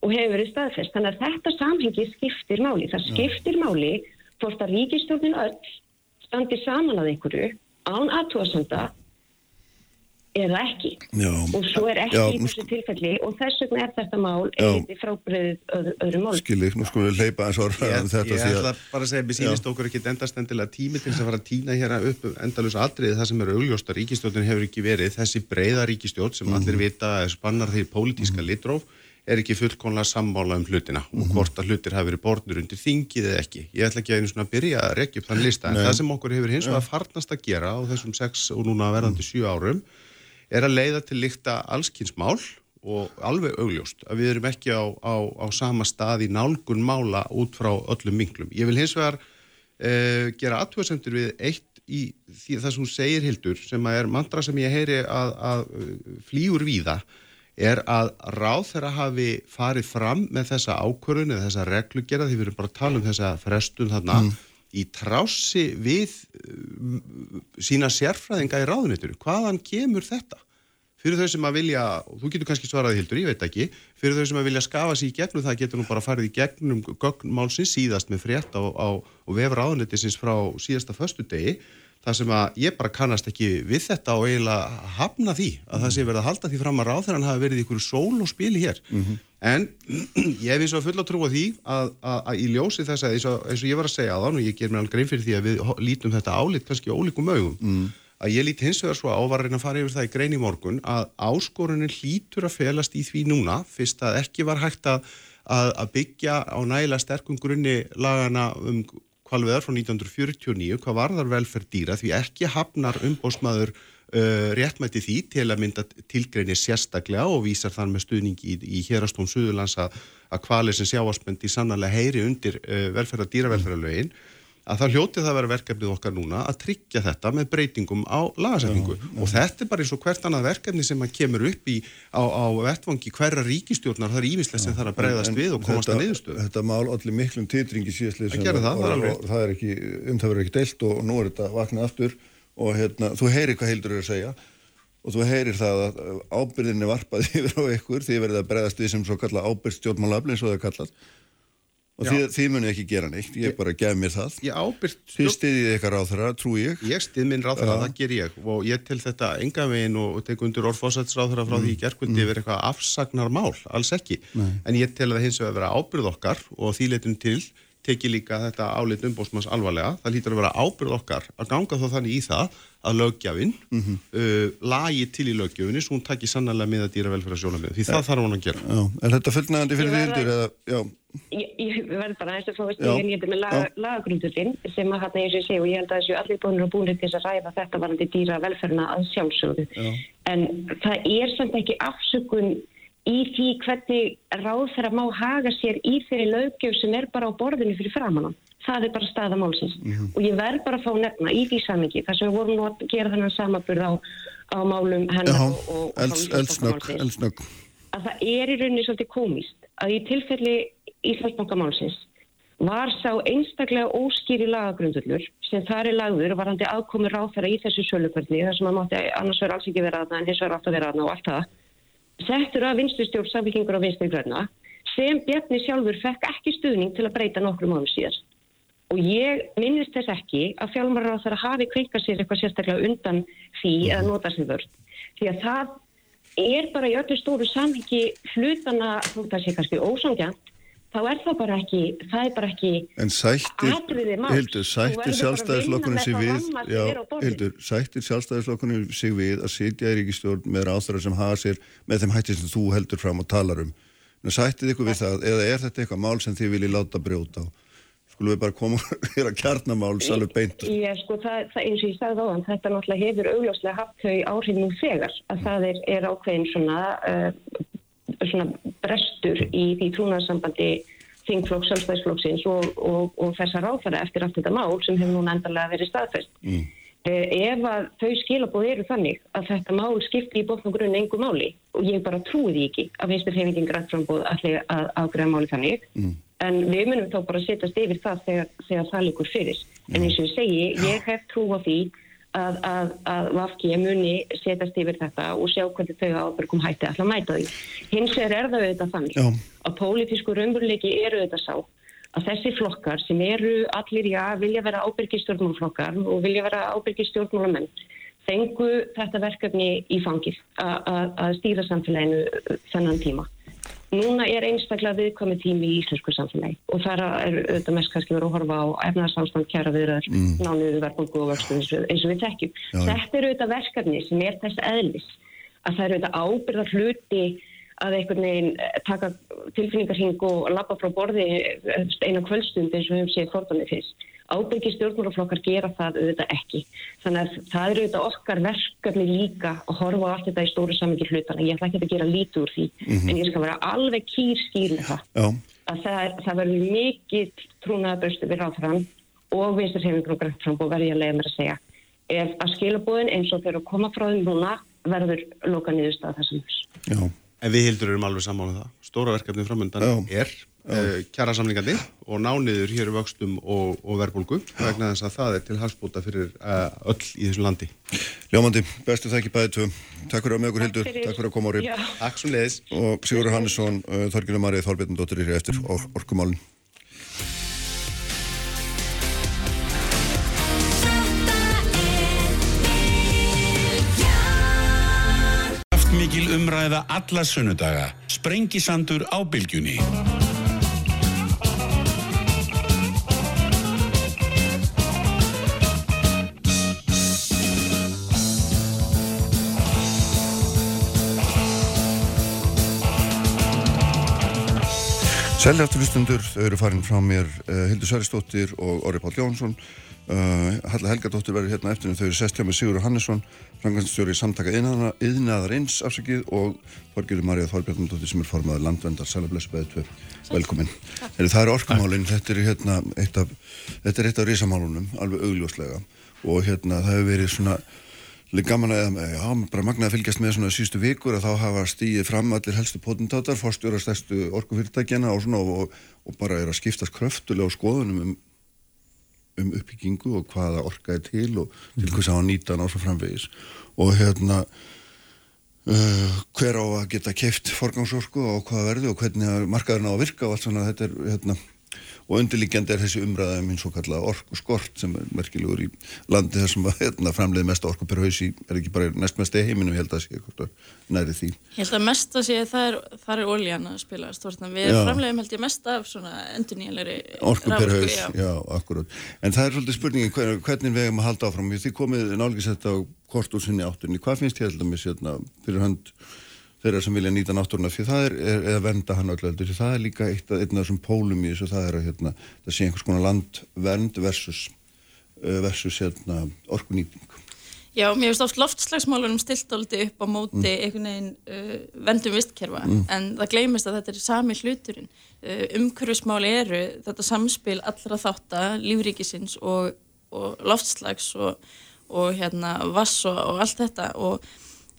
og hefur verið staðfest. Þannig að þetta samhengi skiptir máli. Það skiptir máli hvort að ríkistjórnin öll standi saman að einhverju án aðtóðsanda eða ekki. Já. Og svo er ekki Já, í þessu tilfelli og þess vegna er þetta mál eitthvað frábriðið öðru, öðru mál. Skilir, nú skulum við leipa eins og orðaðan þetta. Ég ætla bara að segja, við sínist okkur ekki endast endilega tími til þess að fara að týna hér upp endalus atriði það sem eru augljósta. Ríkistjórnin hefur ekki verið þessi breyða ríkistjórn sem mm. allir vita spannar því pólitíska mm. litróf er ekki fullkonlega sammála um hlutina mm -hmm. og mhm. hvort að hlutir hafi verið borðnur undir þingið eða ekki. Ég ætla ekki að einu svona að byrja að rekja upp þann lista en Nei. það sem okkur hefur hins vegar farnast að gera á þessum 6 og núna verðandi 7 mhm. árum er að leiða til líkta allskynnsmál og alveg augljóst að við erum ekki á, á, á sama stað í nálgun mála út frá öllum minglum. Ég vil hins vegar uh, gera aðtöðsendur við eitt í því það sem hún segir Hildur sem er mandra sem ég heyri að, að flýur víða er að ráð þeirra hafi farið fram með þessa ákvörðun eða þessa reglugjera því við erum bara að tala um þessa frestun þarna mm. í trási við uh, sína sérfræðinga í ráðunituru. Hvaðan kemur þetta? Fyrir þau sem að vilja, þú getur kannski svaraði hildur, ég veit ekki, fyrir þau sem að vilja skafa sér í gegnum það getur nú bara farið í gegnum gögnmálsins síðast með frétt á, á, á vefur ráðunitisins frá síðasta föstu degi það sem að ég bara kannast ekki við þetta og eiginlega hafna því að það sé verið að halda því fram að ráð þegar hann hafi verið í ykkur sól og spili hér. En ég hef eins og fulla trú á því að, að, að í ljósi þess að eins og, eins og ég var að segja aðan og ég ger mér alveg grein fyrir því að við lítum þetta álit kannski ólíkum augum að ég lít hins vegar svo á var að að fara yfir það í grein í morgun að áskorunin hlýtur að felast í því núna fyrst að ekki var hægt að, að, að byggja á nægilega sterkum grunni lagana um kvalveðar frá 1949 hvað varðar velferð dýra því ekki hafnar umbósmaður uh, réttmætti því til að mynda tilgreinir sérstaklega og vísar þann með stuðning í, í hérastón Suðurlands að, kvalir sem sjáaspendi sannarlega heyri undir uh, velferða dýravelferðalögin að það hljóti það að vera verkefnið okkar núna að tryggja þetta með breytingum á lagasetningu. Og þetta er bara eins og hvert annað verkefni sem að kemur upp í á, á vettvangi hverra ríkistjórnar það er ívislegt sem þarf að breyðast við og komast að niðurstöðu. Þetta mál allir miklum titringi síðastlið Það gerði það, það er alveg rétt. það er ekki, um það verður ekki deilt og nú er þetta vaknað aftur og hérna, þú heyrir hvað Hildur er að segja og þú heyrir það að ábyrðinni varpaði yfir á ykkur því verið að bregðast við sem svo kalla ábyrð stjórnmálafli eins og það er kallað og Já. því, því muni ekki gera neitt, ég bara gef mér það. Ég ábyrgt Þið stiðið á þeirra, trú ég. Ég stið minn ráðherra, það ger ég. Og ég til þetta enga veginn og tek undir orðfósætsráðherra frá því í gerkvöldi yfir eitthvað afsagnar mál, alls ekki. En ég tel að það hins vegar vera ábyrð okkar og því leitum til teki líka þetta álit umbóstmanns alvarlega. Það lítur að vera ábyrð okkar að ganga þó þannig í það að lögjafinn uh, lagi til í lögjöfinni svo hún taki sannlega með að dýra velferðarsjónamið því það þarf hún að gera. Já, er þetta fullnægandi fyrir Ég Hildur eða, já, Ég, ég verð bara að fá að Já. stíga nýtið með laga, lagagrundurinn sem að hann eins og ég segi og ég held að þessu allir búinir og búinir til þess að ræða þetta varandi dýra velferna að sjálfsögðu. Já. En það er samt ekki afsökun í því hvernig ráð þeirra má haga sér í þeirri löggjöf sem er bara á borðinu fyrir framann. Það er bara staða málsins. Mhm. Og ég verð bara að fá nefna í því samingi þar sem við vorum nú að gera þennan samaburð á, á málum hennar já og, og, og eldsnögg, Íslandsbankamálsins eldsnögg að það er í rauninni svolítið komist að í tilfelli Íslandsbankamálsins var sá einstaklega óskýri lagagrundullur sem þar er lagður varandi aðkomur ráþæra í þessu sölukvörni þar sem að mátti annars verður alls ekki vera aðna en hins átt að vera aðna og allt það settur að vinstustjórn samfélkingur á vinstri gröna sem Bjarni sjálfur fekk ekki stuðning til að breyta nokkrum árum síðar. Og ég minnist þess ekki að fjálmarar á þeirra hafi kveikað sér eitthvað sérstaklega undan því eða nota sem vörd því að það er bara í öllu stóru samhengi hlutana, þótt að sé kannski ósangjant, þá er það bara ekki, það er bara ekki En sættir. Hildur, sættir vinna sig við, já. Hildur, sættir sjálfstæðislokkurinn sig við að sitja í ríkistjórn með ráþara sem hafa sér með þeim hætti sem þú heldur fram og talar um. En sættið ykkur við það, eða er þetta eitthvað mál sem þið viljið láta brjóta á? Skulum við bara koma hér að kjarnamáls alveg beint. Ég, sko, það, það, eins og ég sagði áðan, þetta náttúrulega hefur augljóslega haft þau áhrif nú þegar að það er, er ákveðin svona, uh, svona brestur í því trúnaðarsambandi þingflokks, sjálfstæðisflokksins og, og, og þessar ráðfæra eftir allt þetta mál sem hefur núna endalega verið staðfest. Mm. ef að þau skilabóð eru þannig að þetta mál skipti í bókn og grunn engu máli og ég bara trúi því ekki að vinstur hefingin græntframbóð allir að ágræða máli þannig en við munum þá bara setjast yfir það þegar, þegar það líkur fyrir en eins og ég segi, ég hef trú á því að, að, að Vafki muni setjast yfir þetta og sjá hvernig þau ábyrgum hætti alltaf mæta því hins er það auðvitað þannig Já. að pólitísku raunveruleiki eru auðvitað sá að þessi flokkar sem eru allir, já, vilja vera ábyrgi stjórnmálflokkar og vilja vera ábyrgi stjórnmálamenn fengu þetta verkefni í a- að stýra samfélaginu þennan tíma. Núna er einstaklega viðkomið tími í íslensku samfélagi og þar er auðvitað mest kannski verið að horfa á efnarsástand kjara viðröður, mm. nánuðu verðbólgu og vöxtu eins eins og við tekjum. Þetta er auðvitað verkefni sem er þess eðlis að það er auðvitað ábyrðar hluti að einhvern veginn eh, taka tilfinningarhing og labba frá borði eh, eina kvöldstund eins og við höfum séð fordómið fyrst. Ábyrgi stjórnmálaflokkar gera það auðvitað ekki. Þannig að það eru auðvitað okkar verkefni líka að horfa á allt þetta í stóru samingi hlutana. Ég ætla ekki að gera lítið úr því, en ég skal vera alveg kýrskýr með það. Já, Að það, það verður mikið trúnaðaböstu við ráðfram og vinstarhefingur og grænt fram og verði að leiða mér að segja. Ef að skilabóðin eins og að koma frá þeim núna verður loka niðurstað þessum hús. já, En við hildur erum alveg saman um það. Stóra verkefni framöndan Já. er uh, eh, kjærasamlingandi og nániður hér vöxtum og, og verbulgu vegna þess að það er til halsbúta fyrir uh, öll í þessu landi. Ljómandi, bestu þakki bæði tvo. Takk fyrir að með okkur hildur, takk fyrir að koma árið. Takk svo leiðis. Og Sigur Hannesson, eh, uh, Þorgjörnum Marið, Þorbjörn Dóttir er hér eftir or orkumálun. mikil umræða alla sunnudaga Sprengisandur á bylgjunni Selja aftur hlustundur, þau eru farin frá mér uh, Hildur Særistóttir og Orri Pál Jónsson uh, Halla Helgadóttir verður hérna eftir þau eru sest hjá með Sigur Hannesson frangansstjóri samtaka yðnaðar eins afsakið og Þorgjörður Marja Þorbjarnadóttir sem er formaður landvendar Sælablessu beðið tvö, velkomin. Heri, Það eru orkumálinn, þetta er hérna eitt af, þetta er eitt af risamálunum alveg augljóslega. Og hérna það hefur verið svona gaman að, já, bara magnaði að fylgjast með svona sístu vikur að þá hafa stíið fram allir helstu potentátar, fórstjóra stærstu orkufyrirtækjana og svona og, og bara er að skiptast kröftulega á skoðunum um, um uppbyggingu og hvaða orkaði til og til hvers að nýta hann á svo framvegis. Og hérna uh, hver á að geta keift forgangsorku og hvaða verði og hvernig markaðurna á að virka og allt svona þetta er hérna og undirliggjandi er þessi umræða um eins og kalla orku skort sem er merkilegur í landi þar sem hérna, framleiði mest orku per hausi er ekki bara næst mest í heiminum ég held að sé næri því Ég held að mest að sé það er, er ólíjan að spila stórna. við já. framleiðum held ég mest af endur nýjanleiri orku per haus, já. já, akkurát en það er svolítið spurningin hver, hvernig vegum að halda áfram því komið nálgisett á kortúrsinni átturni, hvað finnst ég held að fyrir hönd þeirra sem vilja nýta náttúruna því það er, er, að venda hann öllu því það er líka eitt af þessum pólum í þessu það er að hérna, það sé einhvers konar landvernd versus, uh, versus hérna, orkunýting Já, mér finnst oft loftslagsmálunum stilt áldi upp á móti mm. einhvern veginn uh, vendum vistkerfa mm. en það gleymist að þetta er sami hluturinn uh, umhverfismáli eru þetta samspil allra þáttar lífríkisins og, og loftslags og, og hérna vass og, og allt þetta og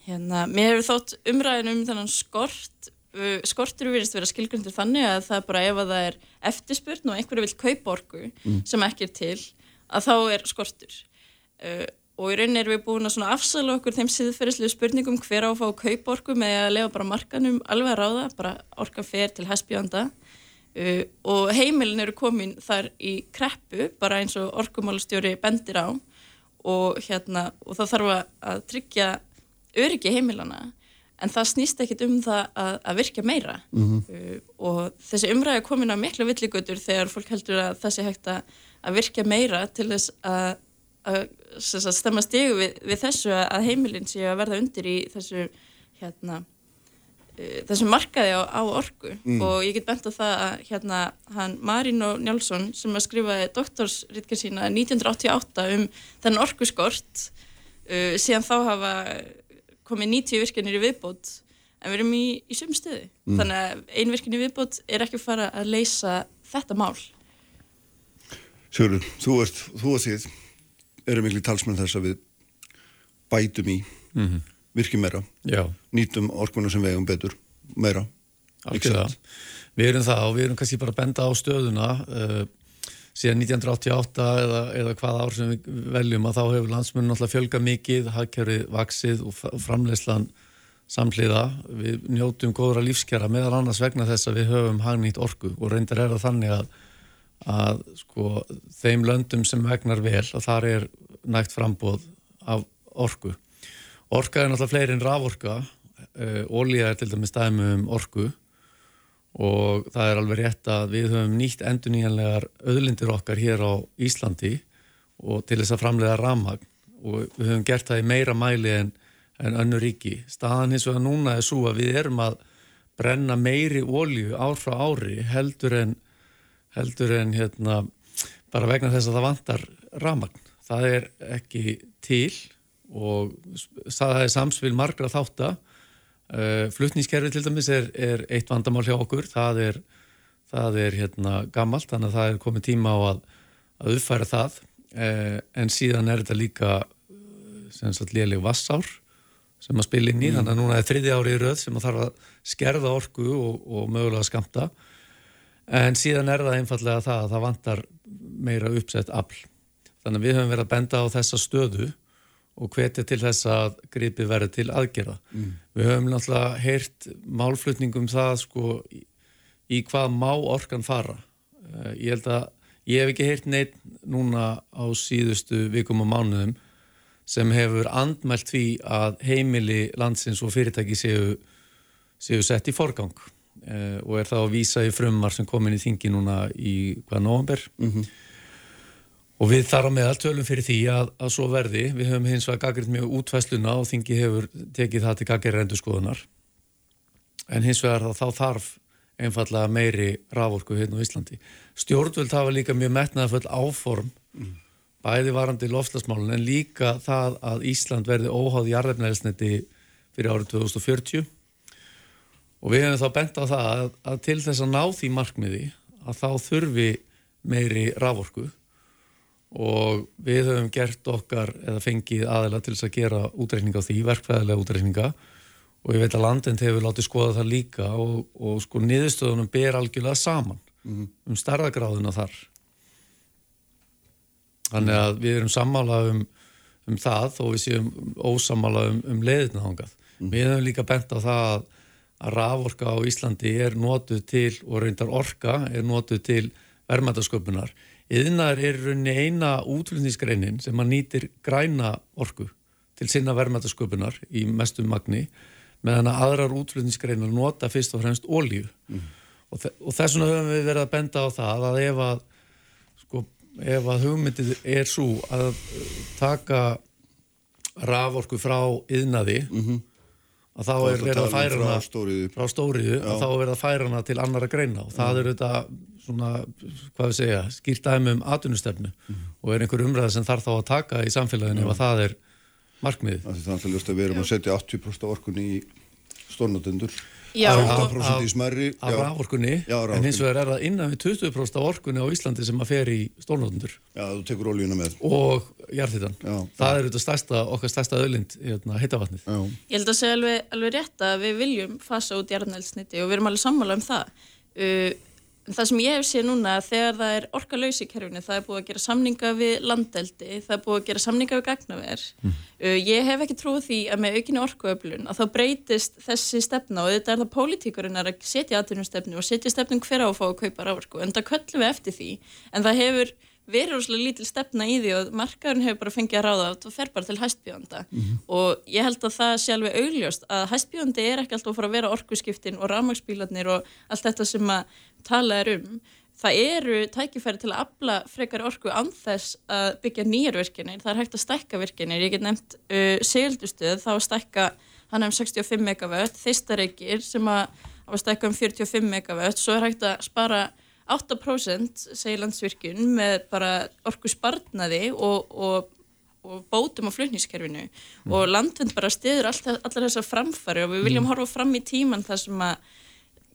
Hérna, mér hefur þótt umræðin um þannan skort, uh, skortur verist að vera skilgrundur þannig að það bara ef að það er eftirspurn og einhverju vil kaupa orgu mm. sem ekki er til, að þá er skortur. Uh, og í rauninni erum við búin að afsala okkur þeim síðferðislu spurningum hver á að fá kaupa orgu með að lefa bara markanum alveg að ráða, bara orga fer til hæspjönda. Uh, og heimilin eru komin þar í kreppu, bara eins og orgumálustjóri bendir á og, hérna, og það þarf að tryggja öryggi heimilana en það snýst ekkit um það að, að virka meira mm -hmm. uh, og þessi umræði komin að miklu villigutur þegar fólk heldur að það sé hægt að, að virka meira til þess að, að stemma stegu við, við þessu að heimilin sé að verða undir í þessu hérna uh, þessu markaði á, á orgu mm. og ég get bent á það að hérna hann Marino Njálsson sem að skrifaði doktorsritkar sína 1988 um þennan orguskort uh, síðan þá hafa komið 90 virkinir í viðbót en við erum í, í sum stöðu mm. þannig að ein virkin í viðbót er ekki að fara að leysa þetta mál Sigurður, þú ert þú og þið eru miklu talsmenn þess að við bætum í mm -hmm. virkið meira Já. nýtum orkunum sem vegum betur meira Við erum það og við erum kannski bara að benda á stöðuna uh, síðan 1988 eða, eða hvað ár sem við veljum að þá hefur landsmjörnum alltaf fjölga mikið, hagkerfið vaksið og framleyslan samhliða. Við njótum góðra lífskjara meðal annars vegna þess að við höfum hagnýtt orgu og reyndar er það þannig að, að sko, þeim löndum sem vegnar vel að þar er nægt frambóð af orgu. Orga er náttúrulega fleiri en raforga, uh, ólíða er til dæmis dæmi um orgu og það er alveg rétt að við höfum nýtt enduníjanlegar öðlindir okkar hér á Íslandi og til þess að framlega ramhagn og við höfum gert það í meira mæli en, en önnu ríki. Staðan hins vegar núna er svo að við erum að brenna meiri ólju ár frá ári heldur en, heldur en hérna, bara vegna þess að það vantar ramhagn. Það er ekki til og það er samspil margra þáttar Uh, Flutnískerfi til dæmis er, er eitt vandamál hjá okkur, það er, það er hérna gammalt, þannig að það er komið tíma á að, að uppfæra það, uh, en síðan er þetta líka sem sagt léleg vassár sem að spila inn í, mm. þannig að núna er þriði ári í röð sem að þarf að skerða orku og, og mögulega að skamta, en síðan er það einfallega það að það vantar meira uppsett afl. Þannig að við höfum verið að benda á þessa stöðu og hvetja til þess að gripi verið til aðgerða. Mm. Við höfum náttúrulega heyrt málflutningum það sko í, í hvað má orkan fara. Uh, ég held að ég hef ekki heyrt neitt núna á síðustu vikum og mánuðum sem hefur andmælt því að heimili landsins og fyrirtæki séu, séu sett í forgang uh, og er það að vísa í frumar sem komin í þingi núna í hvaða november mm -hmm. Og við þar á meðal tölum fyrir því að, að svo verði. Við höfum hins vegar gaggrind mjög útfæsluna og þingi hefur tekið það til gaggir endurskoðunar. En hins vegar þá þarf einfallega meiri raforku hérna á Íslandi. Stjórnvöld hafa líka mjög metnaða full áform mm bæði varandi lofslagsmálun en líka það að Ísland verði óháð jarðefnæðisneti fyrir árið 2040 og við hefum þá bent á það að, að til þess að ná því markmiði að þá þurfi meiri raforku og við höfum gert okkar eða fengið aðeila til þess að gera útreikninga á því, verkfæðilega útreikninga og ég veit að landend hefur látið skoða það líka og, og sko niðurstöðunum ber algjörlega saman mm -hmm. um starðagráðuna þar Þannig að við erum sammála um, um það og við séum ósammála um, um leiðina þángað. Mm. Við hefum líka bent á það að, að raforka á Íslandi er nótuð til og reyndar orka er nótuð til verðmætasköpunar. Yðnar er rauninni eina útflutningsgreinin sem að nýtir græna orku til sinna verðmætasköpunar í mestum magni meðan að aðrar útflutningsgreinar nota fyrst og fremst ólíu. Mm. Og, og þess vegna höfum við verið að benda á það að ef að ef að hugmyndið er svo að taka raforku frá yðnaði mm -hmm. Að þá er verið að færa hana frá stóriðu, að þá er verið að færa hana til annara greina. Og það mm. er þetta svona, hvað við segja, skýrt aðeim um atvinnustefnu. Mm. og er einhver umræð sem þarf þá að taka í samfélaginu ef að það er markmiðið. Það er alltaf ljóst að við erum að setja 80% orkunni í stórnotendur 8% í smerri af rávorkunni, en hins vegar er það innan við 20% af orkunni á Íslandi sem að fer í stórnóttundur Já, þú tekur ólíuna með. Og jarðhittan, það er stærsta, okkar stærsta öðlind, hérna, hittavatnið Ég held að segja alveg, alveg rétt að við viljum fasa út jarðnælsniti og við erum alveg sammála um það. Uh, það sem ég hef séð núna þegar það er orkalauðs í kerfinu, það er búið að gera samninga við landeldi, það er búið að gera samninga við gagnaver. Mm. Uh, ég hef ekki trúið því að með aukinni orkuöflun að þá breytist þessi stefna og þetta er það pólitíkurinn að setja atvinnustefnu og setja stefnum hver á að fá að kaupa rávorku en það köllum við eftir því en það hefur verið rosalega lítil stefna í því og markaðurinn hefur bara fengið að ráða og það fer bara til hæstbjóðanda. Mm -hmm. og ég held að það sé alveg augljóst að hæstbjóðandi er ekki alltaf að fara að vera orkuskiptin og rafmagsbílarnir og allt þetta sem að tala er um. Það eru tækifæri til að afla frekar orku anþess að byggja nýjar virkinir, það er hægt að stækka virkinir ég get nefnt uh, segildustöð þá að stækka hann um 65 megawatt þeistareikir sem að, að stækka um 45 megawatt, svo er hægt að spara 8% segir landsvirkjun með bara orku sparnaði og, og, og bótum á flutnískerfinu mm. og landvind bara stiður all, allar þessar framfari og við viljum mm. horfa fram í tíman þar sem að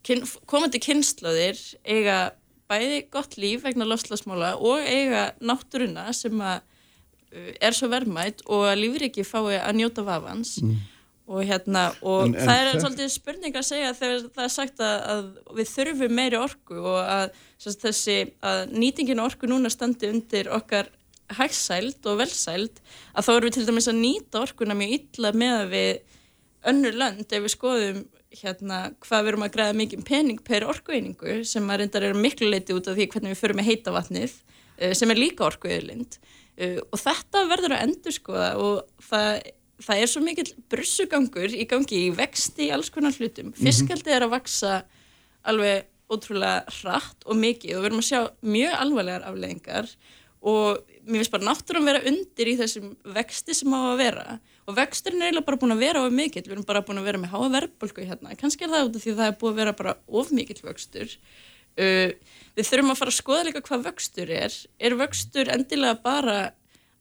kyn, komandi kynnslóðir eiga bæði gott líf vegna loslasmála og eiga náttúruna sem að uh, er svo verðmætt og að lífriki fái að njóta vafans mm og hérna og en, en það er það... svolítið spurning að segja þegar það er sagt að, að við þurfum meiri orku og að þessi að nýtingin orku núna standi undir okkar hægsæld og velsæld að þá erum við til dæmis að nýta orkuna mjög illa með að við önnur lönd ef við skoðum hérna hvað við erum að græða mikið pening per orkueiningu sem að reyndar eru miklu leiti út af því hvernig við förum með heita vatnið eh, sem er líka orkueilind eh, og þetta verður að endur skoða og það það er svo mikill brussugangur í gangi í vexti í alls konar hlutum. Mhm. Fiskaldi er að vaksa alveg ótrúlega hratt og mikið og við erum að sjá mjög alvarlegar afleggingar og mér finnst bara náttúrulega að vera undir í þessum vexti sem á að vera. Og vexturinn er eiginlega bara búin að vera of mikill, við erum bara búin að vera með háa verðbólku hérna, kannski er það út af því að það er búin að vera bara of mikill vöxtur. Uh, við þurfum að fara að skoða líka hvað vöxtur er. Er vöxtur endilega bara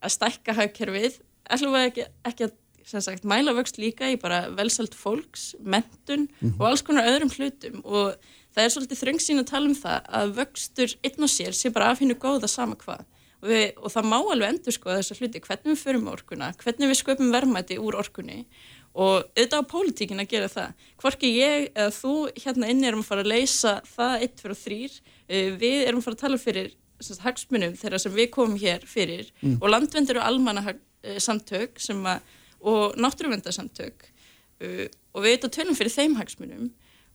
að stækka hagkerfið, ætlum við ekki, ekki að sagt, mæla vöxt líka í bara velsalt fólks, mentun mm -hmm. og alls konar öðrum hlutum. Og það er svolítið þröngsýn að tala um það að vöxtur einn og sér sé bara af hennu góða sama hvað. Og, við, og það má alveg endur skoða þessa hluti hvernig við förum orkuna, hvernig við sköpum verðmæti úr orkunni. Og auðvitað á pólitíkin að gera það. Hvorki ég eða þú hérna inni erum að fara að leysa það eitt fyrir þrýr eh, við erum að fara að tala fyrir hagsmunum þeirra sem við komum hér fyrir. Mm. og landvendur og almanna samtök sem að og náttúruvendarsamtök uh, og við eitthvað tölum fyrir þeim hagsmunum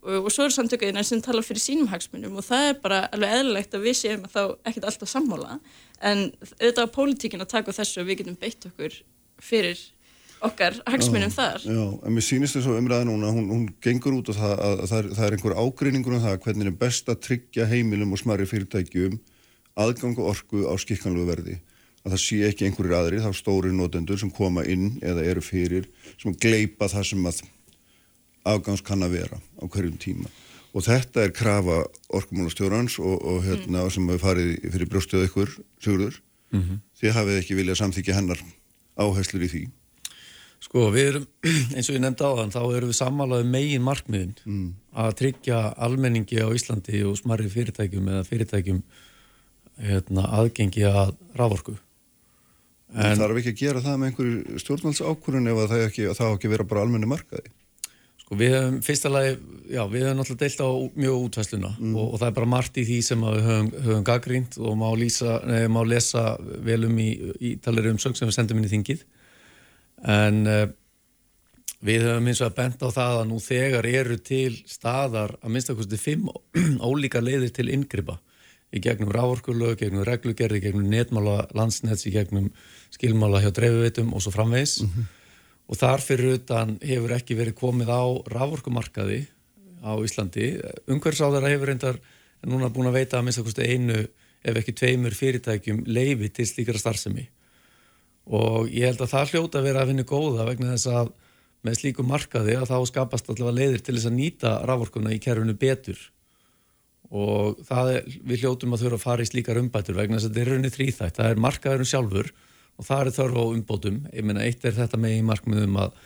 og, og svo eru samtökuðina sem tala fyrir sínum hagsmunum og það er bara alveg eðlilegt að við séum að þá ekkert alltaf sammála en auðvitað á pólitíkin að taka þessu og við getum beitt okkur fyrir okkar hagsmunum þar. Já, en mér sýnist þess að umræða núna, hún, hún gengur út og það, að, að það, er, það er einhver ágreiningur um það hvernig er best að tryggja heimilum og smarri fyrirtækjum aðgang og orku á skikkanlegu verði. Að það sé ekki einhverjir aðri, þá stóri notendur sem koma inn eða eru fyrir, sem gleipa það sem að afgangs kann að vera á hverjum tíma. Og þetta er krafa orkumálastjórans og, og hérna mm. sem hefur farið fyrir brjóstuð ykkur, Sigurður, mm -hmm. því hafið ekki viljað samþykja hennar áherslur í því. Sko við erum, eins og ég nefndi á þann, þá erum við sammálaðið um megin markmiðin mm. að tryggja almenningi á Íslandi og smarri fyrirtækjum eða fyrirtækjum hérna, aðgengi að rávorku. En er ekki að gera það með einhverju stjórnvaldsákurinn ef það ekki, ekki vera bara almenni markaði? Sko við hefum, fyrsta lagi, já við hefum náttúrulega deilt á mjög útvæsluna mm. og, og það er bara margt í því sem við höfum, höfum gaggrínt og má, lýsa, nei, má lesa vel um í, í talir umsöng sem við sendum inn í þingið en uh, við höfum eins og að benda á það að nú þegar eru til staðar að minnstakosti fimm ólíka leiðir til yngripa í gegnum rávorkulög, gegnum reglugerði, gegnum netmála landsnets, í gegnum skilmála hjá dreifiveitum og svo framvegs mm -hmm. og þar fyrir utan hefur ekki verið komið á rávorkumarkaði á Íslandi. Ungverðsáðara hefur reyndar núna búin að veita að minnstakosti einu ef ekki tveimur fyrirtækjum leiði til slíkara starfsemi og ég held að það hljóta að vera að vinna góða vegna þess að með slíku markaði að þá skapast allavega leiðir til þess að nýta rávorkuna í kerfinu betur og það er, við hljótum að þurfa að fara í slíkar umbætur vegna þess að þetta er raunni þrýþætt, það er markaðurinn sjálfur og það er þörf á umbótum ég meina eitt er þetta með í markmiðum að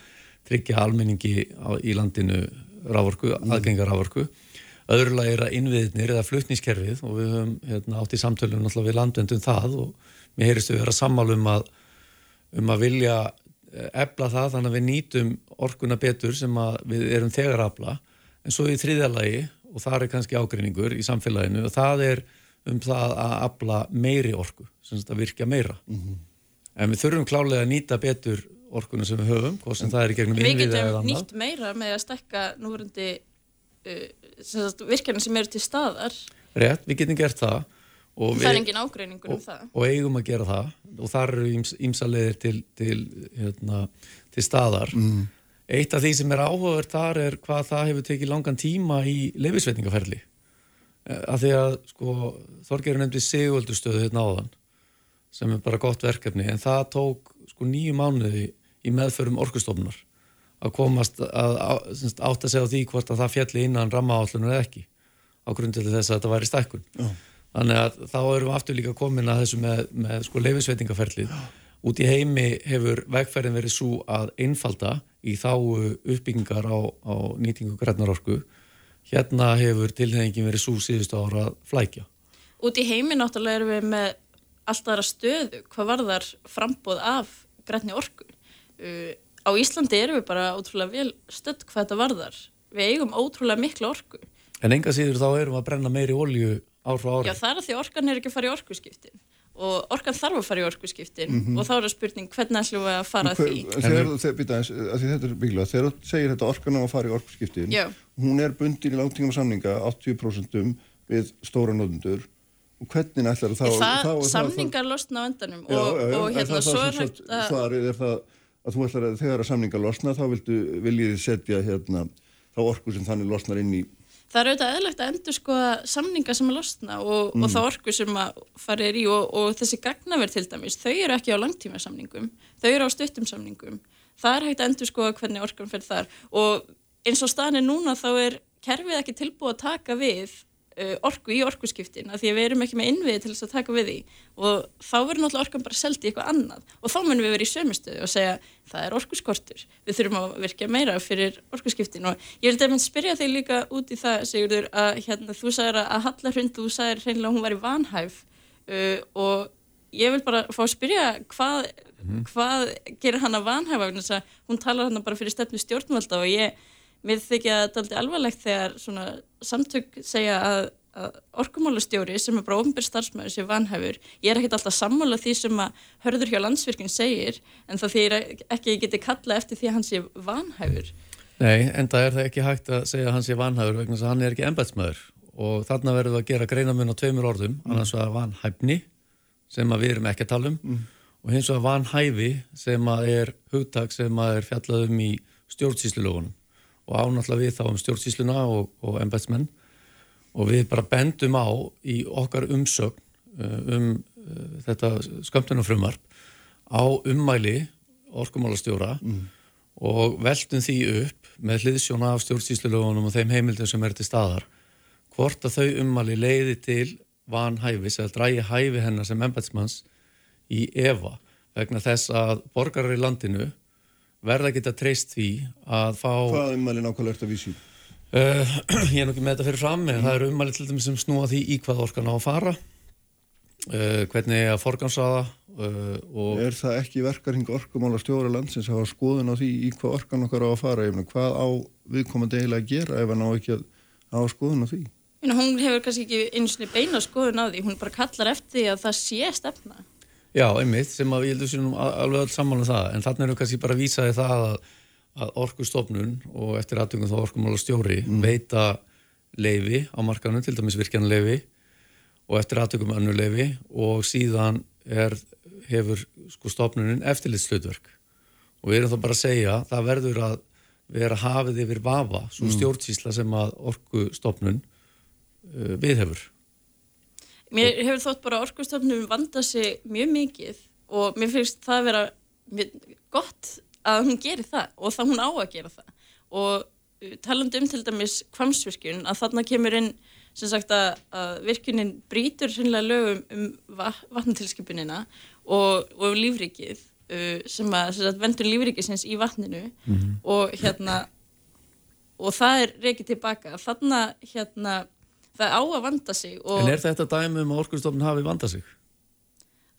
tryggja almenningi á, í landinu rávorku, mm. aðgengar rávorku öðrulega er að innviðnir eða flutnískerfið og við höfum hérna, átt í samtölum við landvendum það og mér heyrstu við vera sammálum að um að vilja ebla eh, það þannig að við nýtum orkuna betur sem við erum þegar afla en svo í þriðalagi og það er kannski ágreiningur í samfélaginu og það er um það að afla meiri orku, sem þetta virkja meira mm -hmm. En við þurfum klálega að nýta betur orkuna sem við höfum hvort sem en, það er í gegnum innviða eða annað Við getum nýtt meira með að stekka núverundi uh, virkjarnir sem eru til staðar Rétt, við getum gert það Og það er engin ágreiningur um það. Og eigum að gera það og þar eru ímsaleðir til, til, hérna, til staðar. Mm. Eitt af því sem er áhugaður þar er hvað það hefur tekið langan tíma í leifisvetningaferli. Eh, af því að sko, Þorgerur nefndi segjöldustöðu hérna áðan sem er bara gott verkefni en það tók sko, nýju mánuði í meðförum orkustofnar að komast að, að, átt að segja því hvort að það fjalli innan rammaállunar eða ekki á grundileg þess að þetta væri stækkun. Já. Þannig að þá erum við aftur líka komin að þessu með, með sko leifisveitingaferlið. Út í heimi hefur vegferðin verið svo að einfalda í þá uppbyggingar á, á nýtingu grænarorku. Hérna hefur tilhengin verið svo síðustu ára að flækja. Út í heimi náttúrulega erum við með alltaf aðra stöðu. Hvað var þar frambóð af grænni orku? Uh, á Íslandi erum við bara ótrúlega vel stödd hvað þetta varðar. Við eigum ótrúlega miklu orku. En enga síður þá erum við að brenna meiri olju ár frá ári. Já, það er að því orkan er ekki að fara í orkuskiptin og orkan þarf að fara í orkuskiptin mm -hmm. og þá er það spurning hvernig ætlum við að fara hver, því. Þegar þú, er segir þetta orkan á að fara í orkuskiptin, Já. hún er bundin í langtingum samninga 80% við stóra nóðundur hvernig ætlar þá... Það, þá samningar losna á endanum og, já, já, og hérna svo er hægt að... Er það að þú ætlar að þegar að samningar losna þá viljið setja hérna þá orku sem þannig losnar inn í það er auðvitað eðlegt að endur skoða samninga sem er losna og, mm. og það orku sem að fara er í og, og þessi gagnaverð til dæmis, þau eru ekki á langtíma samningum, þau eru á stuttum samningum það er hægt að endur skoða hvernig orkan fyrir þar og eins og staðin er núna þá er kerfið ekki tilbúið að taka við orku í orkuskiptin að því að við erum ekki með innviði til þess að taka við því. Og þá verður náttúrulega orkan bara seldi í eitthvað annað. Og þá munum við verið í sömustöðu og segja það er orkuskortur, við þurfum að virka meira fyrir orkuskiptin. Og ég vil defnir spyrja þig líka út í það Sigurður að hérna, þú sagðir að Hallarhund þú sagðir hreinlega hún var í vanhæf. Uh, og ég vil bara fá að spyrja hvað, mm. hvað gerir hann að vanhæfa hún talar hann bara fyrir stefnu stjórnvalda og ég Mér þykja þetta aldrei alvarlegt þegar svona samtök segja að, að orkumálastjóri sem er bara ofnbjörn starfsmæður sem vanhæfur, ég er ekkert alltaf sammála því sem að hörður hjá landsvirkinn segir en það þýr ekki að geti kalla eftir því að hann sé vanhæfur. Nei, en það er það ekki hægt að segja að hann sé vanhæfur vegna þess að hann er ekki ennbætsmæður og þarna verður það að gera greinamun á tveimur orðum, mm. annars að vanhæfni sem að við erum ekki að tala um mm. og hins vegar vanhæfi sem að er hugtak sem að er fjallað um í stjórnsýslulögunum og ánáttúrulega við þá um stjórnsýsluna og, og embætsmenn og við bara bendum á í okkar umsögn uh, um uh, þetta skömmtunarfrumvarp á ummæli orkumálastjóra mm. og veltum því upp með hliðsjóna af stjórnsýslulögunum og þeim heimildum sem er til staðar hvort að þau ummæli leiði til vanhæfis eða drægi hæfi hennar sem embætsmanns í Eva vegna þess að borgarar í landinu verða að geta treyst því að fá... Hvað ummæli nákvæmlega ert að vísi? Uh, ég er nokkið með þetta fyrir fram en mm. það eru ummæli til dæmis sem snúa því í hvað orkan á að fara uh, hvernig að forgansaða uh, og... Er það ekki verkarhing orkumála stjóra landsins að hafa skoðun á því í hvað orkan okkar á að fara? Efna, hvað á viðkomandi eiginlega að gera ef hann á ekki að hafa skoðun á því? Hún hefur kannski ekki eins og beina skoðun á því, hún bara kallar eftir því að það sé stefna Já, einmitt, sem að við heldum sínum alveg alls saman um það, en þannig erum við kannski bara að vísa því það að, að orkustofnun og eftir aðtöngum þá orkumála stjóri mm. veita leifi á markanum, til dæmis virkjana leifi og eftir aðtöngum önnu leifi og síðan er, hefur sko stofnunin eftirlitslutverk og við erum þá bara að segja það verður að vera hafið yfir vafa, svo mm. stjórnsísla sem að orkustofnun uh, viðhefur. Mér hefur þótt bara orkustofnum vanda sig mjög mikið og mér finnst það að vera gott að hún gerir það og það hún á að gera það. Og uh, talandu um til dæmis kvamsvirkjun að þarna kemur inn sem sagt að, að virkunin brítur sannlega lögum um vatnatilskipunina og, og lífrikið uh, sem að sem sagt, vendur lífrikið í vatninu. Mm -hmm. og hérna og það er reykið tilbaka þarna hérna það á að vanda sig En er þetta dæmum að orkustofnun hafi vanda sig?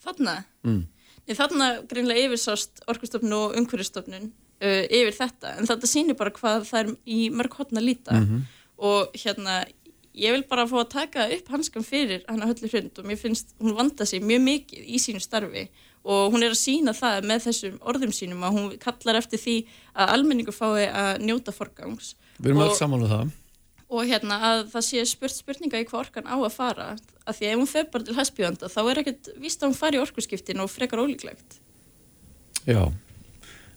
Þarna? Mm. Nei, þarna greinlega yfirsást orkustofnun og umhverjastofnun uh, yfir þetta, en þetta sýnir bara hvað það er í mörg hotna líta mm -hmm. og hérna ég vil bara fá að taka upp hanskan fyrir hann að höllu hrund og mér finnst hún vanda sig mjög mikið í sínu starfi og hún er að sína það með þessum orðum sínum að hún kallar eftir því að almenningu fái að njóta forgangs Við erum alls saman á það og hérna að það sé spurt spurninga í hvað orkan á að fara af því að ef hún feð bara til hæspjóðanda þá er ekkert víst að hún fari í orkurskiptin og frekar ólíklegt Já,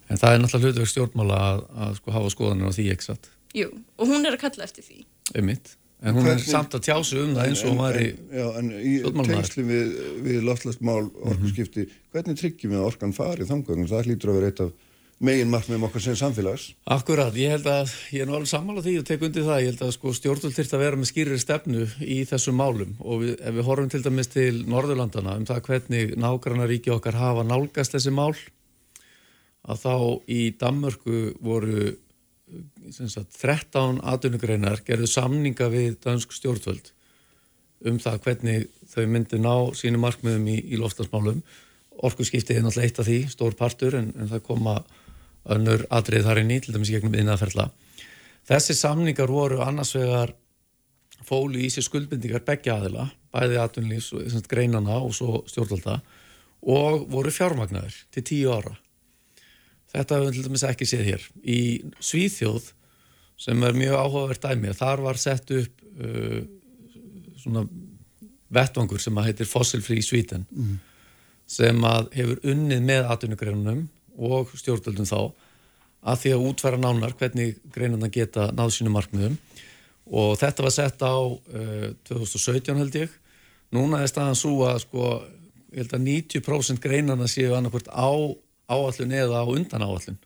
en það er náttúrulega hlutverk stjórnmála að, að sko hafa skoðanir á því ekki satt Jú, og hún er að kalla eftir því Einmitt. En hún Hvernig, er samt að tjásu um það eins og hún var í Já, en í tengsli við, við loftlastmál orkurskipti, mm -hmm. hvernig tryggjum við að orkan fari þangum? Það hlýtur að vera eitt af megin markmiðum okkar sem samfélags. Akkurat, ég held að, ég er nú alveg sammála því og tek undir það, ég held að sko stjórnvöld þurft að vera með skýrir stefnu í þessum málum. Og við, ef við horfum til dæmis til Norðurlandana um það hvernig nágrannar ríki okkar hafa nálgast þessi mál að þá í Danmörku voru sagt, 13 atvinnugreinar gerðu samninga við dansk stjórnvöld um það hvernig þau myndi ná sínu markmiðum í, í lofstafsmálum orku skiptið er náttúrulega eitt af því, stór partur en, en það koma önnur atrið þar inn í, til dæmis gegnum innanferðla. Þessi samningar voru annars vegar fólu í sér skuldbindingar begja aðila, bæði aðtunlýs og greinana og svo stjórnvalda og voru fjármagnar til tíu ára. Þetta hefur til dæmis ekki séð hér. Í Svíþjóð, sem er mjög áhugavert dæmið, þar var sett upp uh, svona vettvangur sem að heitir Fossil Free Sweden mm. sem að hefur unnið með atvinnugreinunum og stjórnvöldum þá að því að útfæra nánar hvernig greinarna geta náð sínu markmiðum. Og þetta var sett á uh, 2017 held ég. Núna er staðan svo að sko ég held að 90% greinarna séu annarkvört á áallun eða á undan áallun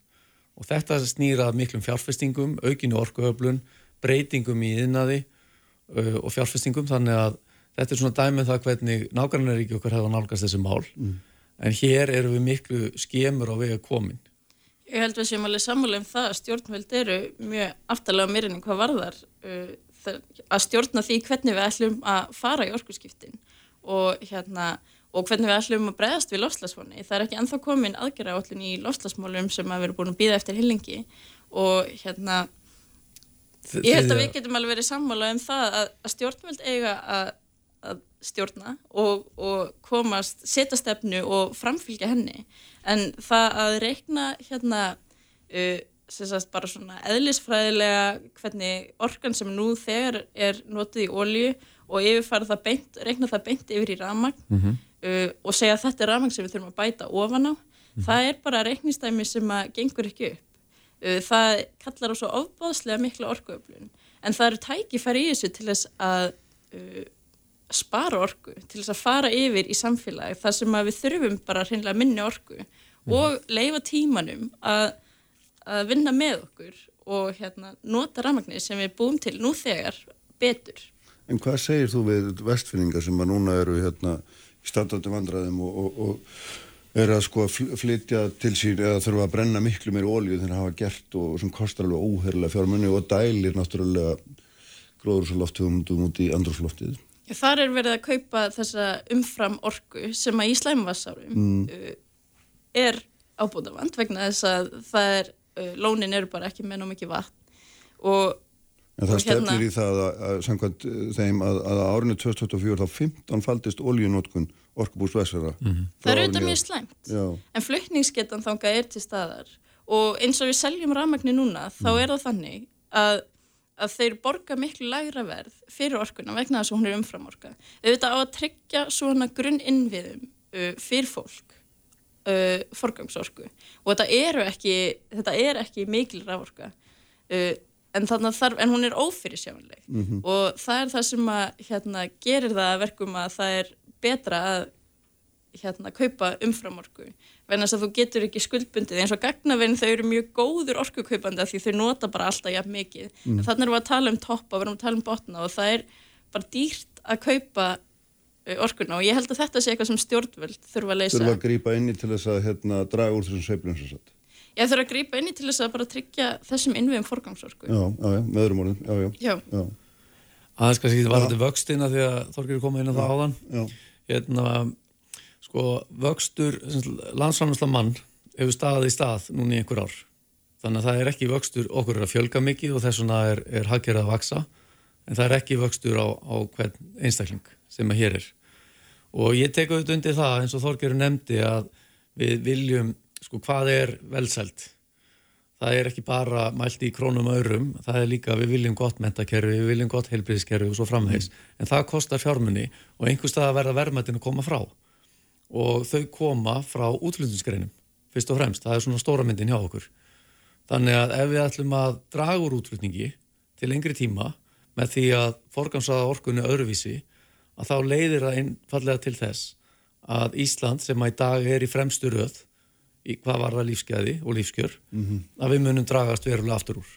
og þetta snýra miklum fjárfestingum, aukinu orkuöflun breytingum í innaði uh, og fjárfestingum. Þannig að þetta er svona dæmið um það hvernig nákvæmlega ríki okkar hefða nálgast þessi mál. Mm en hér eru við miklu skemur á vega komin. Ég held að séum alveg sammála um það að stjórnvöld eru mjög aftalega mér en hvað varðar uh, að stjórna því hvernig við ætlum að fara í orkurskiptin og, hérna, og hvernig við ætlum að bregðast við lofslagsfóni. Það er ekki enþá komin aðgerra állin í lofslagsmálum sem að við erum búin að býða eftir hillingi og hérna ég held að við getum alveg verið sammála um það að, að stjórnvöld eiga að að stjórna og, og komast, setja stefnu og framfylgja henni en það að reikna hérna uh, sagt, bara svona eðlisfræðilega hvernig orkan sem nú þegar er notið í ólju og yfirfara það beint, reikna það beint yfir í ramagn mm -hmm. uh, og segja að þetta er ramagn sem við þurfum að bæta ofan á, mm -hmm. það er bara reiknistæmi sem að gengur ekki upp. Uh, það kallar á svo ofbáðslega mikla orkuöflun en það eru tækifæri í þessu til þess að uh, spara orku, til þess að fara yfir í samfélagi þar sem við þurfum bara hreinlega minni orku mm. og leifa tímanum að, að vinna með okkur og hérna, nota ramagnir sem við búum til nú þegar betur. En hvað segir þú við vestfinningar sem að núna eru hérna í standandi vandraðum og, og, og er að sko flytja til sín eða þurfa að brenna miklu meir ólíu þegar það hafa gert og sem kostar alveg óherrlega fjármunni og dælir náttúrulega gróðurslofthugumundum út í andrúsloftið. Þar er verið að kaupa þessa umfram orgu sem að í slæmvassárum mm. Uh, er ábúndavand vegna þess að það er, uh, lónin eru bara ekki með ná mikið vatn og En það stefnir hérna, í það að, að samkvæmt uh, þeim að, að árinu 2024 þá 15 faldist oljunótkun orkubús Vesera. Mm -hmm. Það eru auðvitað mjög slæmt, Já. en flutningsgetan þánga er til staðar og eins og við seljum rafmagni núna þá mm. er það þannig að, að þeir borga miklu lægra verð fyrir orkuna vegna þess að hún er umframorka. Auðvitað á að tryggja svona grunn innviðum uh, fyrir fólk uh, forgangsorku og þetta, ekki, þetta er ekki mikil rávorka uh, en, þarf, en hún er ófyrirsjámanleg mm -hmm. og það er það sem að, hérna, gerir það verkum að það er betra að hérna, kaupa umframorku vegna þess að þú getur ekki skuldbundið eins og gagnaverðin þau eru mjög góður orkukaupandi því þau nota bara alltaf jafn mikið mm. en þannig erum við að tala um toppa, við erum að tala um botna og það er bara dýrt að kaupa Eh, orkuna og ég held að þetta sé eitthvað sem stjórnvöld þurfa að leysa. Þurfa að grýpa inni til þess að hérna, draga úr þessum sveiflum sem satt. Ég þurfa að grýpa inni til þess að bara tryggja þessum innviðum forgangsorku. Já, já, já, með öðrum orðin, já, já. Já. já. Aðeins kannski þetta var þetta vöxtina því að Þorgir er komið inn á það áðan. Já. Hérna, sko, vöxtur, landsframhersla mann hefur staðið í stað núna í einhver ár. Þannig að það er ekki vöxtur, okkur er að fjölga mikið og þess vegna er, er haggerað að vaksa, en það er ekki vöxtur á, á hvern einstakling sem að hér er og ég tek auðvitað undir það eins og Þorgerur nefndi að við viljum, sko hvað er velsælt það er ekki bara mælt í krónum og örum, það er líka við viljum gott mentakerfi, við viljum gott heilbríðiskerfi og svo framvegs, mm. en það kostar fjármunni og einhver stað að verða verðmættin að koma frá og þau koma frá útflutningsgreinum, fyrst og fremst það er svona stóra myndin hjá okkur þannig að ef við ætlum að draga úr útflutningi til lengri tíma með því að forgansaða orkunni öðruvísi að þá leiðir það einfallega til þess að Ísland sem að í dag er í fremstu röð í hvað var það lífskeiði og lífskjör mm -hmm. að við munum dragast verulega aftur úr.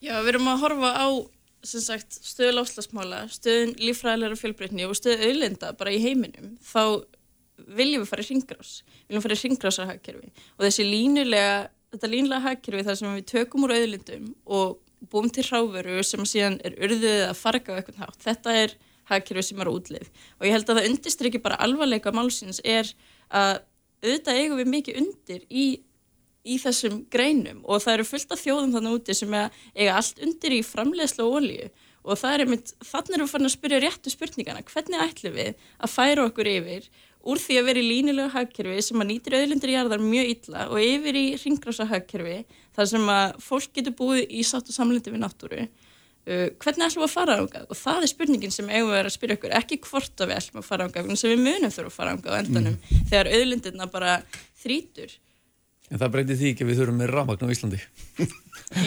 Já, við erum að horfa á sagt, stöðu láslasmála, stöðun lífræðilega fjölbreytni og stöðu auðlinda bara í heiminum, þá viljum við fara í ringrás, viljum fara í ringrásarhagkerfi og þessi línulega, þetta línulega hagkerfi þar sem við tökum úr auðlindum og búum til hráveru sem síðan er urðið að farga á eitthvað hátt. Þetta er hagkerfi sem eru útlið og ég held að það undistrykki bara alvarleika málsins er að auðvitað eigum við mikið undir í, í þessum greinum. Og það eru fullt af þjóðum þannig úti sem eiga allt undir í framleiðsla og olju og það er einmitt, þannig erum við farin að spyrja réttu spurningana, hvernig ætlum við að færa okkur yfir úr því að vera í línilega hagkerfi sem að nýtir auðlindir í jarðar mjög illa og yfir í ringrása hagkerfi þar sem að fólk getur búið í sátt og samlindi við náttúru? Uh, hvernig ætlum við að fara ángað og það er spurningin sem eigum við að spyrja okkur. Ekki hvort að við ætlum að fara ángað sem við munum þurfum að fara ángað á endanum mm. þegar auðlindirna bara þrítur En það breytir því ekki að við þurfum með rafmagn á Íslandi.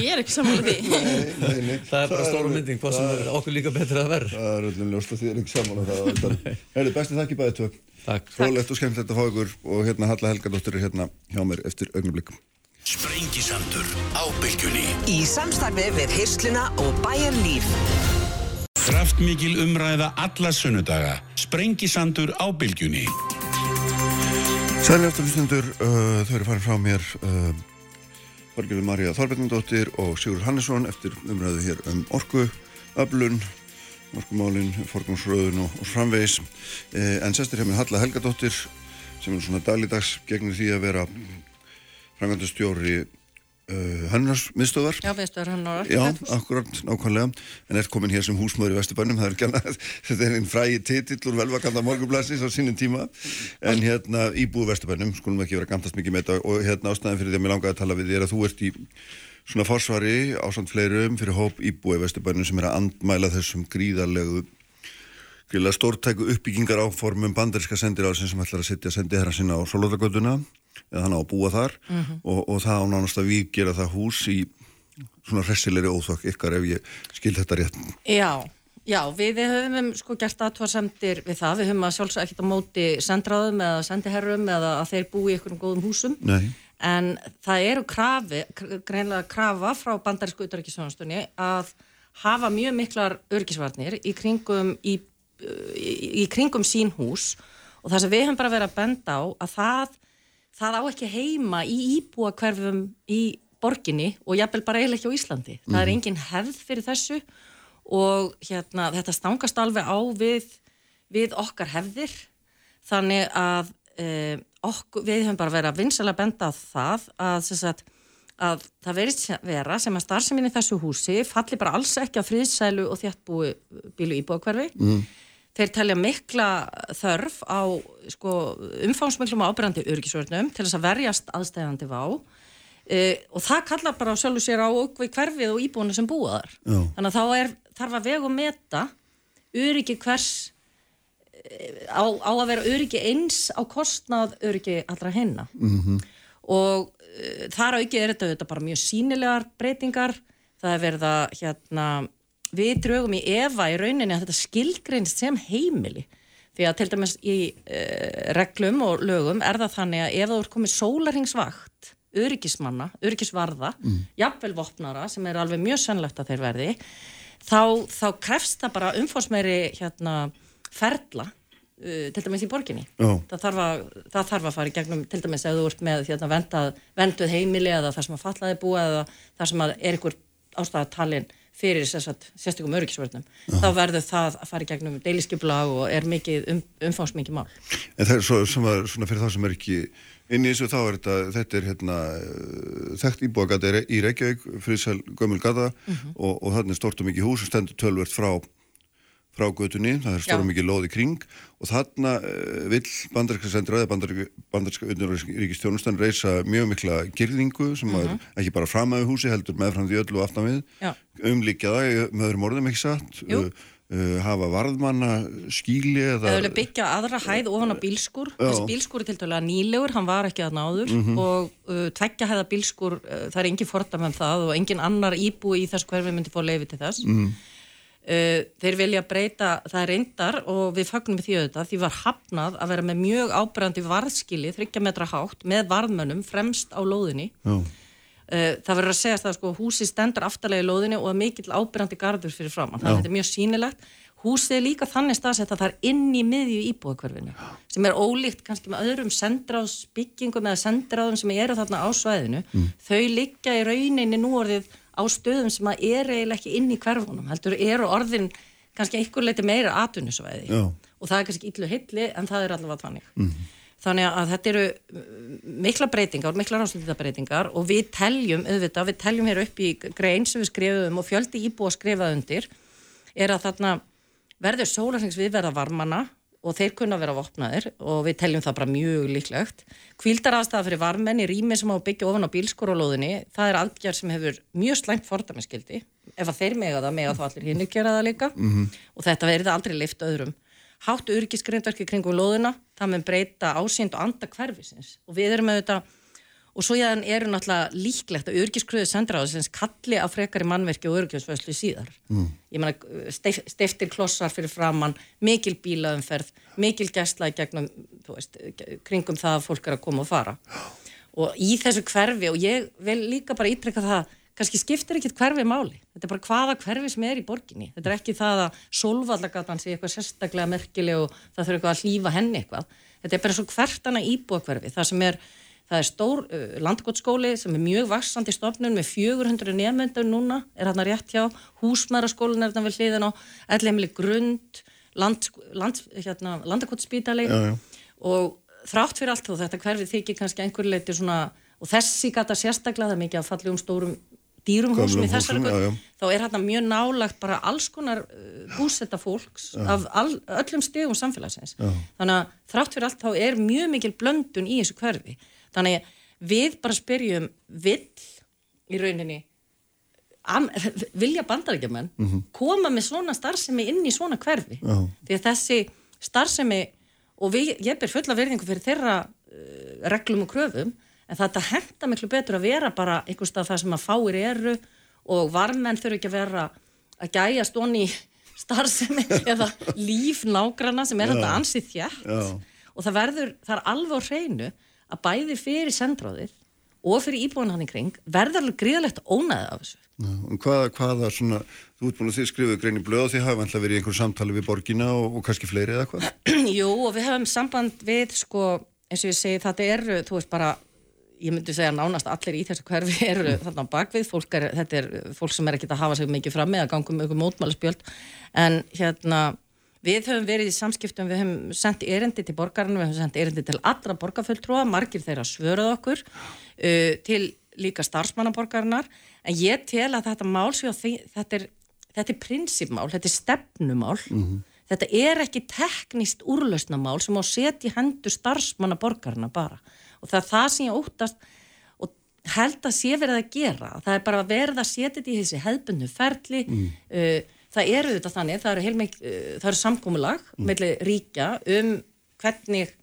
Ég er ekki samanlega því. Nei, nei, nei. Það er bara stóru mynding hvað sem er okkur líka betra að verða Það er öllum ljóst og því er ekki samanlega Herri, bestið þakki bæði tök Fólegt og skemmtilegt að fá ykkur og hérna Halla Helgadóttir er hérna hjá mér eftir augnablikum Sprengisandur á bylgjunni. Í samstarfi við Hirsluna og Bæjar Líf Kraftmikil umræða alla sunnudaga. Sprengisandur á bylgjunni Hlustundur uh, þau eru farin frá mér uh, Þorgjörður Marja Þorbjörnundóttir og Sigur Hannesson eftir umræðu hér um orku öflun orkumálin, forgangsröðun og, og framvegis. Uh, en sestir hefur Halla Helgadóttir sem er svona dagligdags gegnir því að vera frangandustjóri uh, hannarsmiðstöðar. Já, miðstöðar hannar. Já, akkurat, nákvæmlega. En er komin hér sem húsmaður í Vesturbænum, það er ekki annað, þetta er einn frægi titill úr velvakanda morgunblæsins á sínum tíma. En hérna, íbúi Vesturbænum, skulum ekki vera gamtast mikið með þetta og hérna ástæðan fyrir því að mér langaði að tala við þér að þú ert í svona forsvari á samt fleirum fyrir hóp íbúi Vesturbænum sem er að andmæla þessum gríðarlegu gríðarlega stórtæku uppbyggingar áformum bandaríska sendiráðsins sem ætlar að setja sendi herra sinna á Solóðagötuna eða hann á að búa þar mm -hmm. og, og það ánánast að við gera það hús í svona hressilegri óþokk ykkar ef ég skil þetta rétt. Já, já, við höfum sko gert aðtvarsendir við það, við höfum að sjálfsög ekkert á móti sendraðum eða sendiherrum eða að þeir búi í einhverjum góðum húsum Nei. en það eru krafi, greinlega krafa frá bandarísku utarrikisjónastunni að hafa mjög miklar örgisvarnir í kringum í, í, í kringum sín hús og það sem við höfum bara verið að benda á að það það á ekki heima í íbúa hverfum í borginni og jafnvel bara eiginlega ekki á Íslandi. Það er mhm. engin hefð fyrir þessu og hérna, þetta stangast alveg á við, við okkar hefðir þannig að eh, okkur, við höfum bara verið að vinsalega benda það að, sagt, að það verist vera sem að starfseminni þessu húsi falli bara alls ekki að friðsælu og þjáttbúi bílu íbúa hverfi mm þeir telja mikla þörf á sko, umfánsmiklum ábyrgandi örgisvörnum til þess að verjast aðstæðandi vá e, og það kallar bara sjálfur sér á okkur hverfið og íbúinu sem búa þar. Já. Þannig að þá er, þarf að vega og meta öryggi hvers e, á, á að vera öryggi eins á kostnað öryggi allra hennar. Mm -hmm. Og e, þar auki er þetta, þetta bara mjög sínilegar breytingar. Það er verið að hérna við draugum í Eva í rauninni að þetta skilgreinst sem heimili því að til dæmis í uh, reglum og lögum er það þannig að ef þú ert komið sólaringsvakt öryggismanna, öryggisvarða mm. jafnvel vopnara sem er alveg mjög sannlegt að þeir verði þá, þá krefst það bara umfórsmeiri hérna, ferla uh, til dæmis í borginni það þarf, að, það þarf að fara í gegnum til dæmis ef þú ert með hérna, vendað, venduð heimili eða það sem að fallaði búa eða það sem að er ykkur ástæðatalinn fyrir sérstökum öryggisvörnum þá verður það að fara í gegnum deiliskyflag og er mikið um, umfánsmikið mál En það er svo, svona, svona fyrir það sem er ekki inn í þessu þá er þetta þetta er hérna þekkt íbúagata í Reykjavík, friðsæl gömul gata mm -hmm. og, og þarna er stort og mikið hús og stendur tölvert frá frá götunni, það er stóra mikið loði kring og þarna uh, vill bandaríska sendur eða bandaríska unnurríkistjónustan reysa mjög mikla girðingu sem mm -hmm. er ekki bara fram að húsi heldur meðfram því öllu og aftan við. Umlíkja það, með öðrum orðum ekki satt uh, uh, hafa varðmanna skíli eða byggja aðra hæð ofan á bílskur þessi bílskur er til dæla nýlegur, hann var ekki að náður mm -hmm. og uh, tveggja hæða bílskur það er engin fordam með það og engin annar íbú í þess hverfi myndi fá leiði til þess. Mm -hmm. Uh, þeir vilja breyta, það er reyndar og við fagnum því auðvitað, því var hafnað að vera með mjög ábyrgandi varðskili 30 metra hátt með varðmönnum fremst á lóðinni. Uh, það verður að segja að sko, húsi stendur aftalega í lóðinni og er mikill ábyrgandi gardur fyrir framann, þannig að þetta er mjög sínilegt húsið er líka þannig staðsett að það er inn í miðju íbúðakverfinu sem er ólíkt kannski með öðrum sendráðsbyggingum eða sendráðum sem eru þarna á svæðinu. Mm. þau liggja í rauninni núorðið á stöðum sem að er eiginlega ekki inn í hverfunum heldur eru orðin kannski einhver leiti meira atvinnusvæði. Og það er kannski yllu hilli en það er allavega þannig. Mm -hmm. þannig að þetta eru mikla breytingar, mikla ráslutita og við teljum, auðvitað, við teljum hér upp í grein sem við skrifum og fjöldi íbúa skrifað undir er að þarna verður sólarhengs viðverða varmana og þeir kunna vera vopnaðir og við teljum það bara mjög líklegt. Kvíldaraðstæða fyrir varmenn í rými sem á byggja ofan á bílskorulóðinni, það er aldjar sem hefur mjög slæmt fordamiskildi. Ef að þeir mega það, mega þá allir hinn gera það líka mm -hmm. og þetta verður aldrei lift öðrum. Háttu örgisgrindverki kringum lóðina, það með breyta ásýnd og anda hverfisins og við erum auðvitað Og svo jáðan eru náttúrulega líklegt að örgiskröðu sendiráðsins kalli á frekari mannverki og örgisvöslu síðar. Mm. Ég menna steif, steiftir klossar fyrir framann, mikil bílaumferð, mikil gæstlaði gegnum, veist, kringum það að fólk er að koma og fara. Og í þessu hverfi, og ég vil líka bara ítrekka það, kannski skiptir ekkit hverfi máli. Þetta er bara hvaða hverfi sem er í borginni. Þetta er ekki það að solvallagatan sé eitthvað sérstaklega merkileg og það þurfa eitthvað að hlýfa henni eitthvað. Þetta er bara svo íbúakverfi, það er stór uh, landgótsskóli sem er mjög vaksandi stofnun með 400 nefnmyndur núna, er hérna rétt hjá, húsmæraskólin er hérna við hliðin á, ellheimili grund, land, land, hérna, landakótsspítali og þrátt fyrir allt þú þetta hverfið þykir kannski einhver leiti svona og þessi gata sérstaklega, það er mikið að falli um stórum dýrum húsum í þessari já, já. þá er hérna mjög nálagt bara alls konar uh, búsetta fólks af all, öllum stegum samfélagsins. Já. Þannig að þrátt fyrir allt þá er mjög mikil blöndun í þessu hverfi. Þannig að við bara spyrjum vill í rauninni am, vilja bandarækjumenn koma með svona starfsemi inn í svona hverfi. Já. Því að þessi starfsemi og við, ég ber fulla verðingu fyrir þeirra uh, reglum og kröfum en þetta henda miklu betur að vera bara einhvers stað það sem að fáir eru og varmenn þurfi ekki að vera að gæja stóni starfsemi eða líf nágrana sem er þetta ansið þjætt Já. og það verður, það er alveg á hreinu að bæði fyrir sendráðið og fyrir íbúin hann í kring verður alveg gríðalegt ónæði af þessu. Já, en hvaða, hvaða svona, þú ert búin að þið skrifuðu grein í blöð og þið hafa alltaf verið í einhverjum samtali við borgina og, og kannski fleiri eða hvað? Jú, og við hefum samband við, sko, eins og ég segi, þetta eru, þú veist, bara, ég myndi segja nánast allir í þessu hverfi eru þarna á bakvið, fólk er, þetta er fólk sem er ekki að hafa sig mikið fram með að ganga um ykkur mótmálaspjöld, en hérna, við höfum verið í samskiptum, við höfum sendt erindi til borgarinu, við höfum sendt erindi til allra borgarfulltrúa, margir þeirra svöruð okkur, uh, til líka starfsmannaborgarinnar, en ég tel að þetta mál séu að því, þetta er, þetta er prinsipmál, þetta er stefnumál, Þetta er ekki teknist úrlausnamál sem á í hendur starfsmanna borgarna bara. Og það er það sem ég óttast og held að sé verið að gera. Það er bara verið að setja þetta í þessi hefbundu ferli. Uh, það eru þetta þannig, það eru, uh, það eru samkómulag mm. melli ríkja um hvernig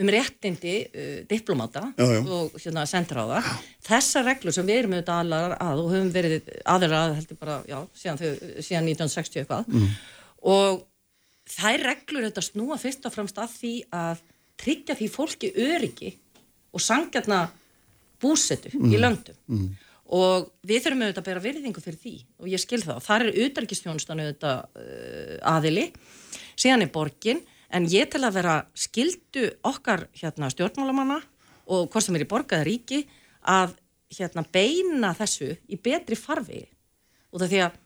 um réttindi uh, diplomata Já, já. og hérna, sendiráða. Þessar reglur sem við erum auðvitað aðlar að og höfum verið aðlar að heldur bara, já, síðan, þau, síðan 1960 eitthvað og þær reglur þetta snúa fyrst og fremst að því að tryggja því fólki öryggi og sangjarna búsetu í löndum og við þurfum auðvitað að bera virðingu fyrir því. Og ég skil það. Þar er auðarkistjónustan auðvitað uh, aðili. Síðan er borgin. En ég tel að vera skildu okkar hérna stjórnmálamanna og hvort sem er í borg eða ríki að hérna beina þessu í betri farvegi. Og það því að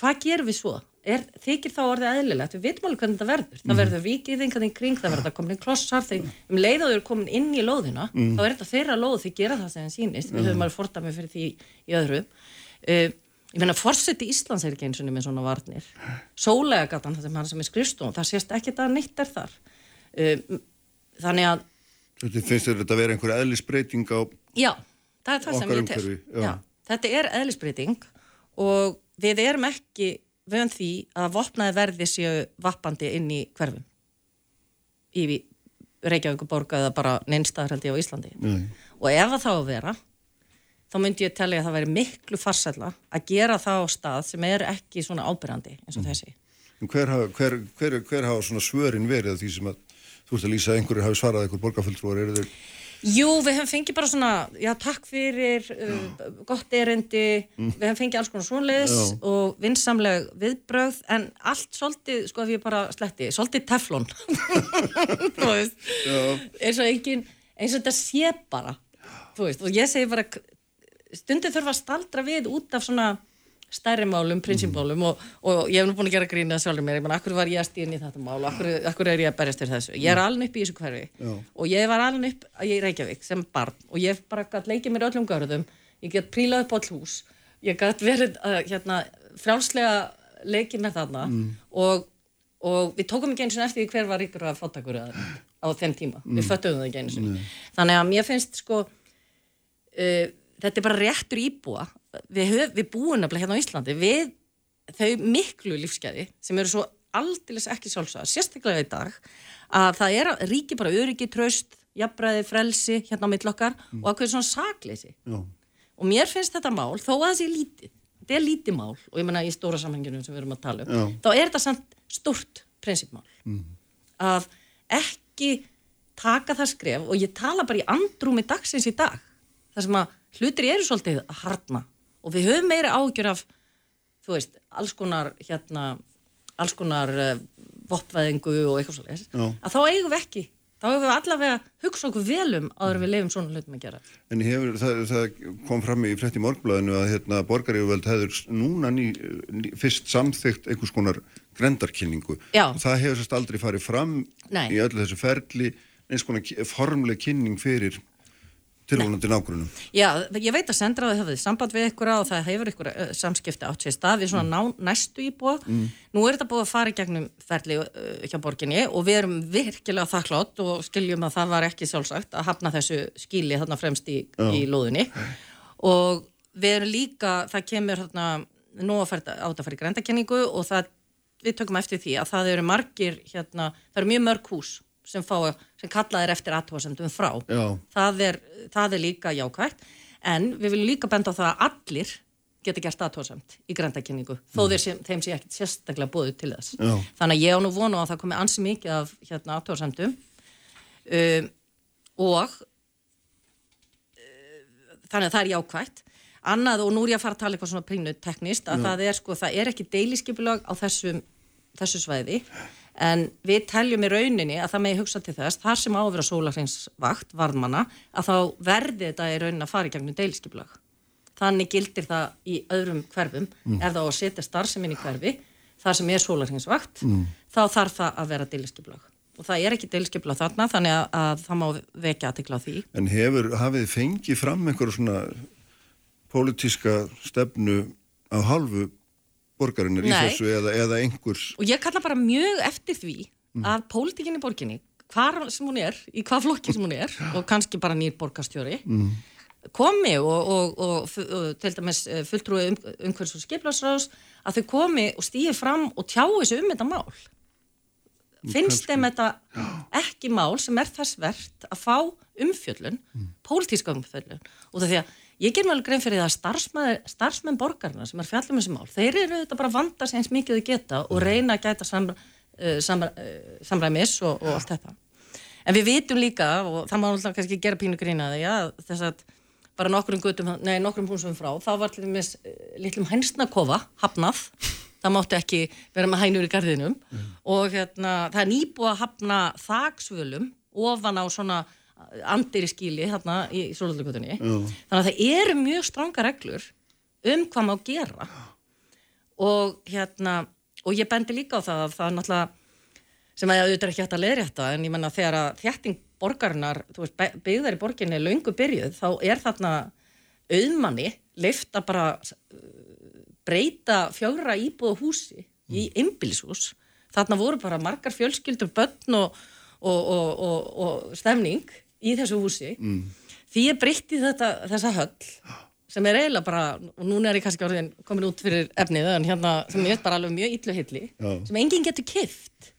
hvað gerum við svo? Er, þykir þá orðið eðlilegt, við veitum alveg hvernig þetta verður. Það verður vikið einhvern veginn kring, það verður komin inn klossar, þegar um leið og þau eru komin inn í lóðina, þá er þetta þeirra lóð því gera það sem þeim sýnist, við höfum alveg fordæmi fyrir því í öðru. Uh, ég meina, forseti Íslands er ekki eins og með svona varnir, sólega gatan það sem hann sem er skrifstofn, það sést ekki að neitt er þar. Uh, þannig að, Þetta finnst þetta að vera einhver eðlisbreyting á já það er það sem ég tel. þetta er eðlisbreyting og við erum ekki vöðum því að vopnaði verði séu vappandi inn í hverfum. Í Reykjavík borga eða bara neinstæðar held ég á Íslandi. Nei. og ef það þá að vera þá myndi ég telja að það væri miklu farsætla að gera það á stað sem er ekki svona ábyrjandi eins og þessi. En hver, hafa- hver, hver, hver hafa svona svörin verið því sem að þú ert að lýsa að einhverju hafi svarað einhver borgarfulltrúar? Eru þeir Jú, við hefum fengið bara svona, já, takk fyrir, uh, gott erindi, við hefum fengið alls konar svonleiðis Já. og vinsamleg viðbrögð, en allt svolítið, sko, ef ég bara sletti, svolítið teflon, þú veist, eins og engin, eins og þetta sé bara, þú veist, og ég segi bara, stundið þurfa að staldra við út af svona stærri málum, prinsipmálum og, og ég hef nú búin að gera grína sjálfur mér, ég menn, akkur var ég að stíðin í þetta mál? Og akkur, akkur er ég að berjast fyrir þessu. Ég er alveg upp í þessu hverfi Já. og ég var alveg upp í Reykjavík sem barn og ég bara gætt leikið mér öllum görðum, ég gætt prílað upp á all hús, ég gætt verið uh, hérna, frjálslega leikið með þarna og, og við tókum ekki eins og eftir hver var ykkur að fátakur á þeim tíma, við föttuðum það ekki eins og þannig að mér finnst sko uh, þetta er bara réttur íbúa við, höf, við búum nefnilega hérna á Íslandi við þau miklu lífskeiði sem eru svo aldeilis ekki sjálfsögða sérstaklega í dag að það er að ríki bara öryggi, tröst, jafnbræði, frelsi hérna á mill okkar og ákveður svona sakleysi. Já. og mér finnst þetta mál, þó að það sé lítið þetta er lítið mál og ég menna í stóra samhenginu sem við erum að tala um, Já. þá er þetta samt stórt prinsipmál. Að ekki taka það skref og ég tala bara í andrúmi dagsins í dag þar sem að hlutir eru svolítið að harna og við höfum meira ágjör af þú veist, alls konar hérna, alls konar uh, voppvæðingu og eitthvað svolítið að þá eigum við ekki. Þá hefur við allavega hugsa okkur vel um áður en við lefum svona hlutum að gera. En hefur, það, það kom fram í frétti morgblæðinu að hérna, borgarífuveld hefur núna ný, ný, fyrst samþygt einhvers konar grendarkynningu. Það hefur sérst aldrei farið fram Nei. í öllu þessu ferli eins konar formleg kynning fyrir tilvonandi nágrunum. Já, ég veit að sendraði hafið samband við ykkur og það hefur ykkur uh, samskipti átt sér stað við svona ná, næstu íbúa. Mm. Nú er þetta búið að fara í gegnum ferli uh, hjá borginni og við erum virkilega þakklátt og skiljum að það var ekki sjálfsagt að hafna þessu skíli þarna fremst í, í lóðinni og við erum líka, það kemur þarna nú að fara átt að fara í grændakenningu og það, við tökum eftir því að það eru margir hérna, það eru mjög mörg hús sem, fá, sem kallað er eftir aðtóðsendum frá. Það er, það er líka jákvægt en við viljum líka benda á það að allir geta gert aðtóðsend í grændakenningu þó sem, þeim sé ekkert sérstaklega búið til þess. Já. Þannig að ég á nú vonu að það komi ansi mikið af hérna, aðtóðsendum um, og uh, þannig að það er jákvægt annað og nú er ég að fara að tala eitthvað svona prínu teknist að Já. það er sko, það er ekki deiliskipulag á þessum, þessu svæði en við teljum í rauninni að það megi hugsa til þess, þar sem á að vera sólahreinsvakt, varðmanna, að þá verði þetta í rauninni að fara í gegnum deilisskipulag þannig gildir það í öðrum hverfum, Mm. ef það á að setja starfseminn í hverfi, þar sem er sólahreinsvakt Mm. þá þarf það að vera deilisskipulag og það er ekki deilisskipulag þarna þannig að, að það má vekja aðtikla á því En hefur, hafið þið fengið fram einhverju svona pólitíska stefnu á halvu borgarinnar í þessu eða, eða einhvers og ég kalla bara mjög eftir því Mm. að pólitíkinni borginni hvar sem hún er, í hvað flokki sem hún er og kannski bara nýr borgarstjóri mm. komi og, og, og, og til dæmis eh, fulltrúi um, umhverfis og skiplarsráðs að þau komi og stýði fram og tjái sig um þetta mál finnst þeim þetta ekki mál sem er þess verðt að fá umfjöllun, pólitíska umfjöllun. Og það því að ég ger alveg grein fyrir það að starfsmenn, borgarna sem er fjallum þessi mál, þeir eru þetta bara að vanda sig eins mikið þau geta og reyna að gæta sam, uh, sam, uh, samræmis og, og allt þetta. En við vitum líka og það má alltaf kannski gera pínu grína því að þess að bara nokkrum gutum, nei nokkrum húsum frá þá var dæmis uh, litlum hænsnakofa hafnað, það mátti ekki vera með hænur í garðinum. Og hérna, það er nýbúið að hafna þaksvölum ofan á svona andir í skíli hérna í Sólöldugutunni þannig að það eru mjög stranga reglur um hvað má gera. Og hérna og ég bendi líka á það að það er náttúrulega sem að auðvitað er ekki hægt að leiðrétta en ég menna þegar að þjætting borgarinnar þú veist, byggðar í borginni löngu byrjuð þá er þarna auðmanni leift að bara breyta fjögra íbúða húsi í einbílishús þarna voru bara margar fjölskyldur börn og, og, og, og, og stemning í þessu húsi. Mm. því ég breytti þetta, þessa höll sem er eiginlega bara, og núna er ég kannski orðin komin út fyrir efnið, en hérna sem ég veit bara alveg mjög illu hilli, Já. sem enginn getur kift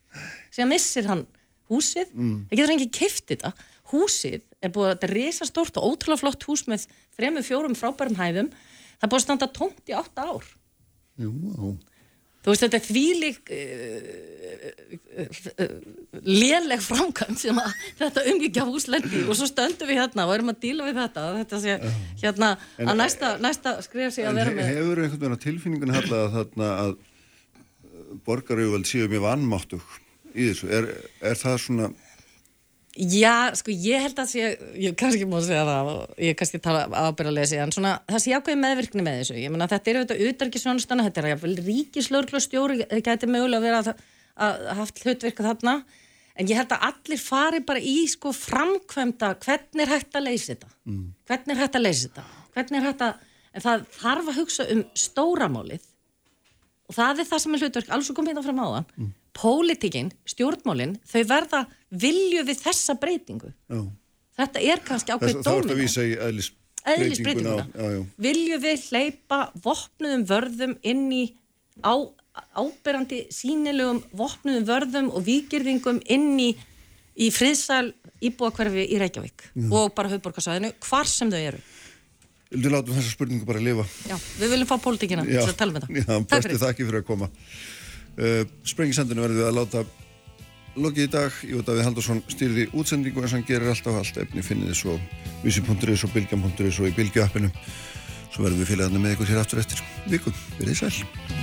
sem missir hann húsið, Mm. það getur enginn kift þetta. Húsið er búið að þetta er risastórt og ótrúlega flott hús með þremur, fjórum frábærum hæðum. Það er búið að standa tómt í átta ár Jú, já. þú veist þetta er þvílík uh, uh, uh, léleg framkvæmt sem að þetta umgikja húslendi og svo stöndum við hérna og erum að díla við þetta. Þetta sé hérna En- að næsta, næsta skrifa sig að vera með hefur einhvern veginn á tilfinningunni halla að þarna að borgarauðvald séu mjög vannmáttug í þessu, er, er það svona Já, sko, ég held að sé, ég kannski má segja það ég kannski tala ábyrðalesi, en svona, það sé ákveði meðvirkni með þessu. Ég meina, þetta er auðvitað utarkisvonstana, þetta er jáfnvel ríkislauglastjóri, gæti mögulega verið að, að haft hlutverka þarna, en ég held að allir fari bara í, sko, framkvæmda, hvernig er hægt að leysa þetta? Mm. Hvernig er hægt að leysa þetta? Hvernig er hægt að, en það þarf að hugsa um stóramálið og það er það sem er hlutverk, alls og kom hérna fram á það, mm. Pólitíkin, stjórnmálin, þau verða vilju við þessa breytingu. já. Þetta er kannski ákveð þá ertu að dómina. vísa í eðlisbreytinguna. Vilju við hleypa vopnuðum vörðum inn í á, áberandi sínilegum vopnuðum vörðum og výgirðingum inn í, í friðsæl íbúakverfi í Reykjavík Já. og bara höfborgarsæðinu, hvar sem þau eru. Vildu látum þessa spurningu bara lifa Já, við viljum fá pólitíkina til að tala um þetta. já, fyrir. þakki fyrir að koma uh, Sprengisendinu verðum við að láta lokið í dag, Jóta Davíð Haldursson stýrði útsendingu eins og hann gerir alltaf. Allt efni finnið svo vísi.is og bilgjam.is og í bilgjuappinu svo verðum við félagarnir með ykkur hér aftur eftir. Vikum, verið sæl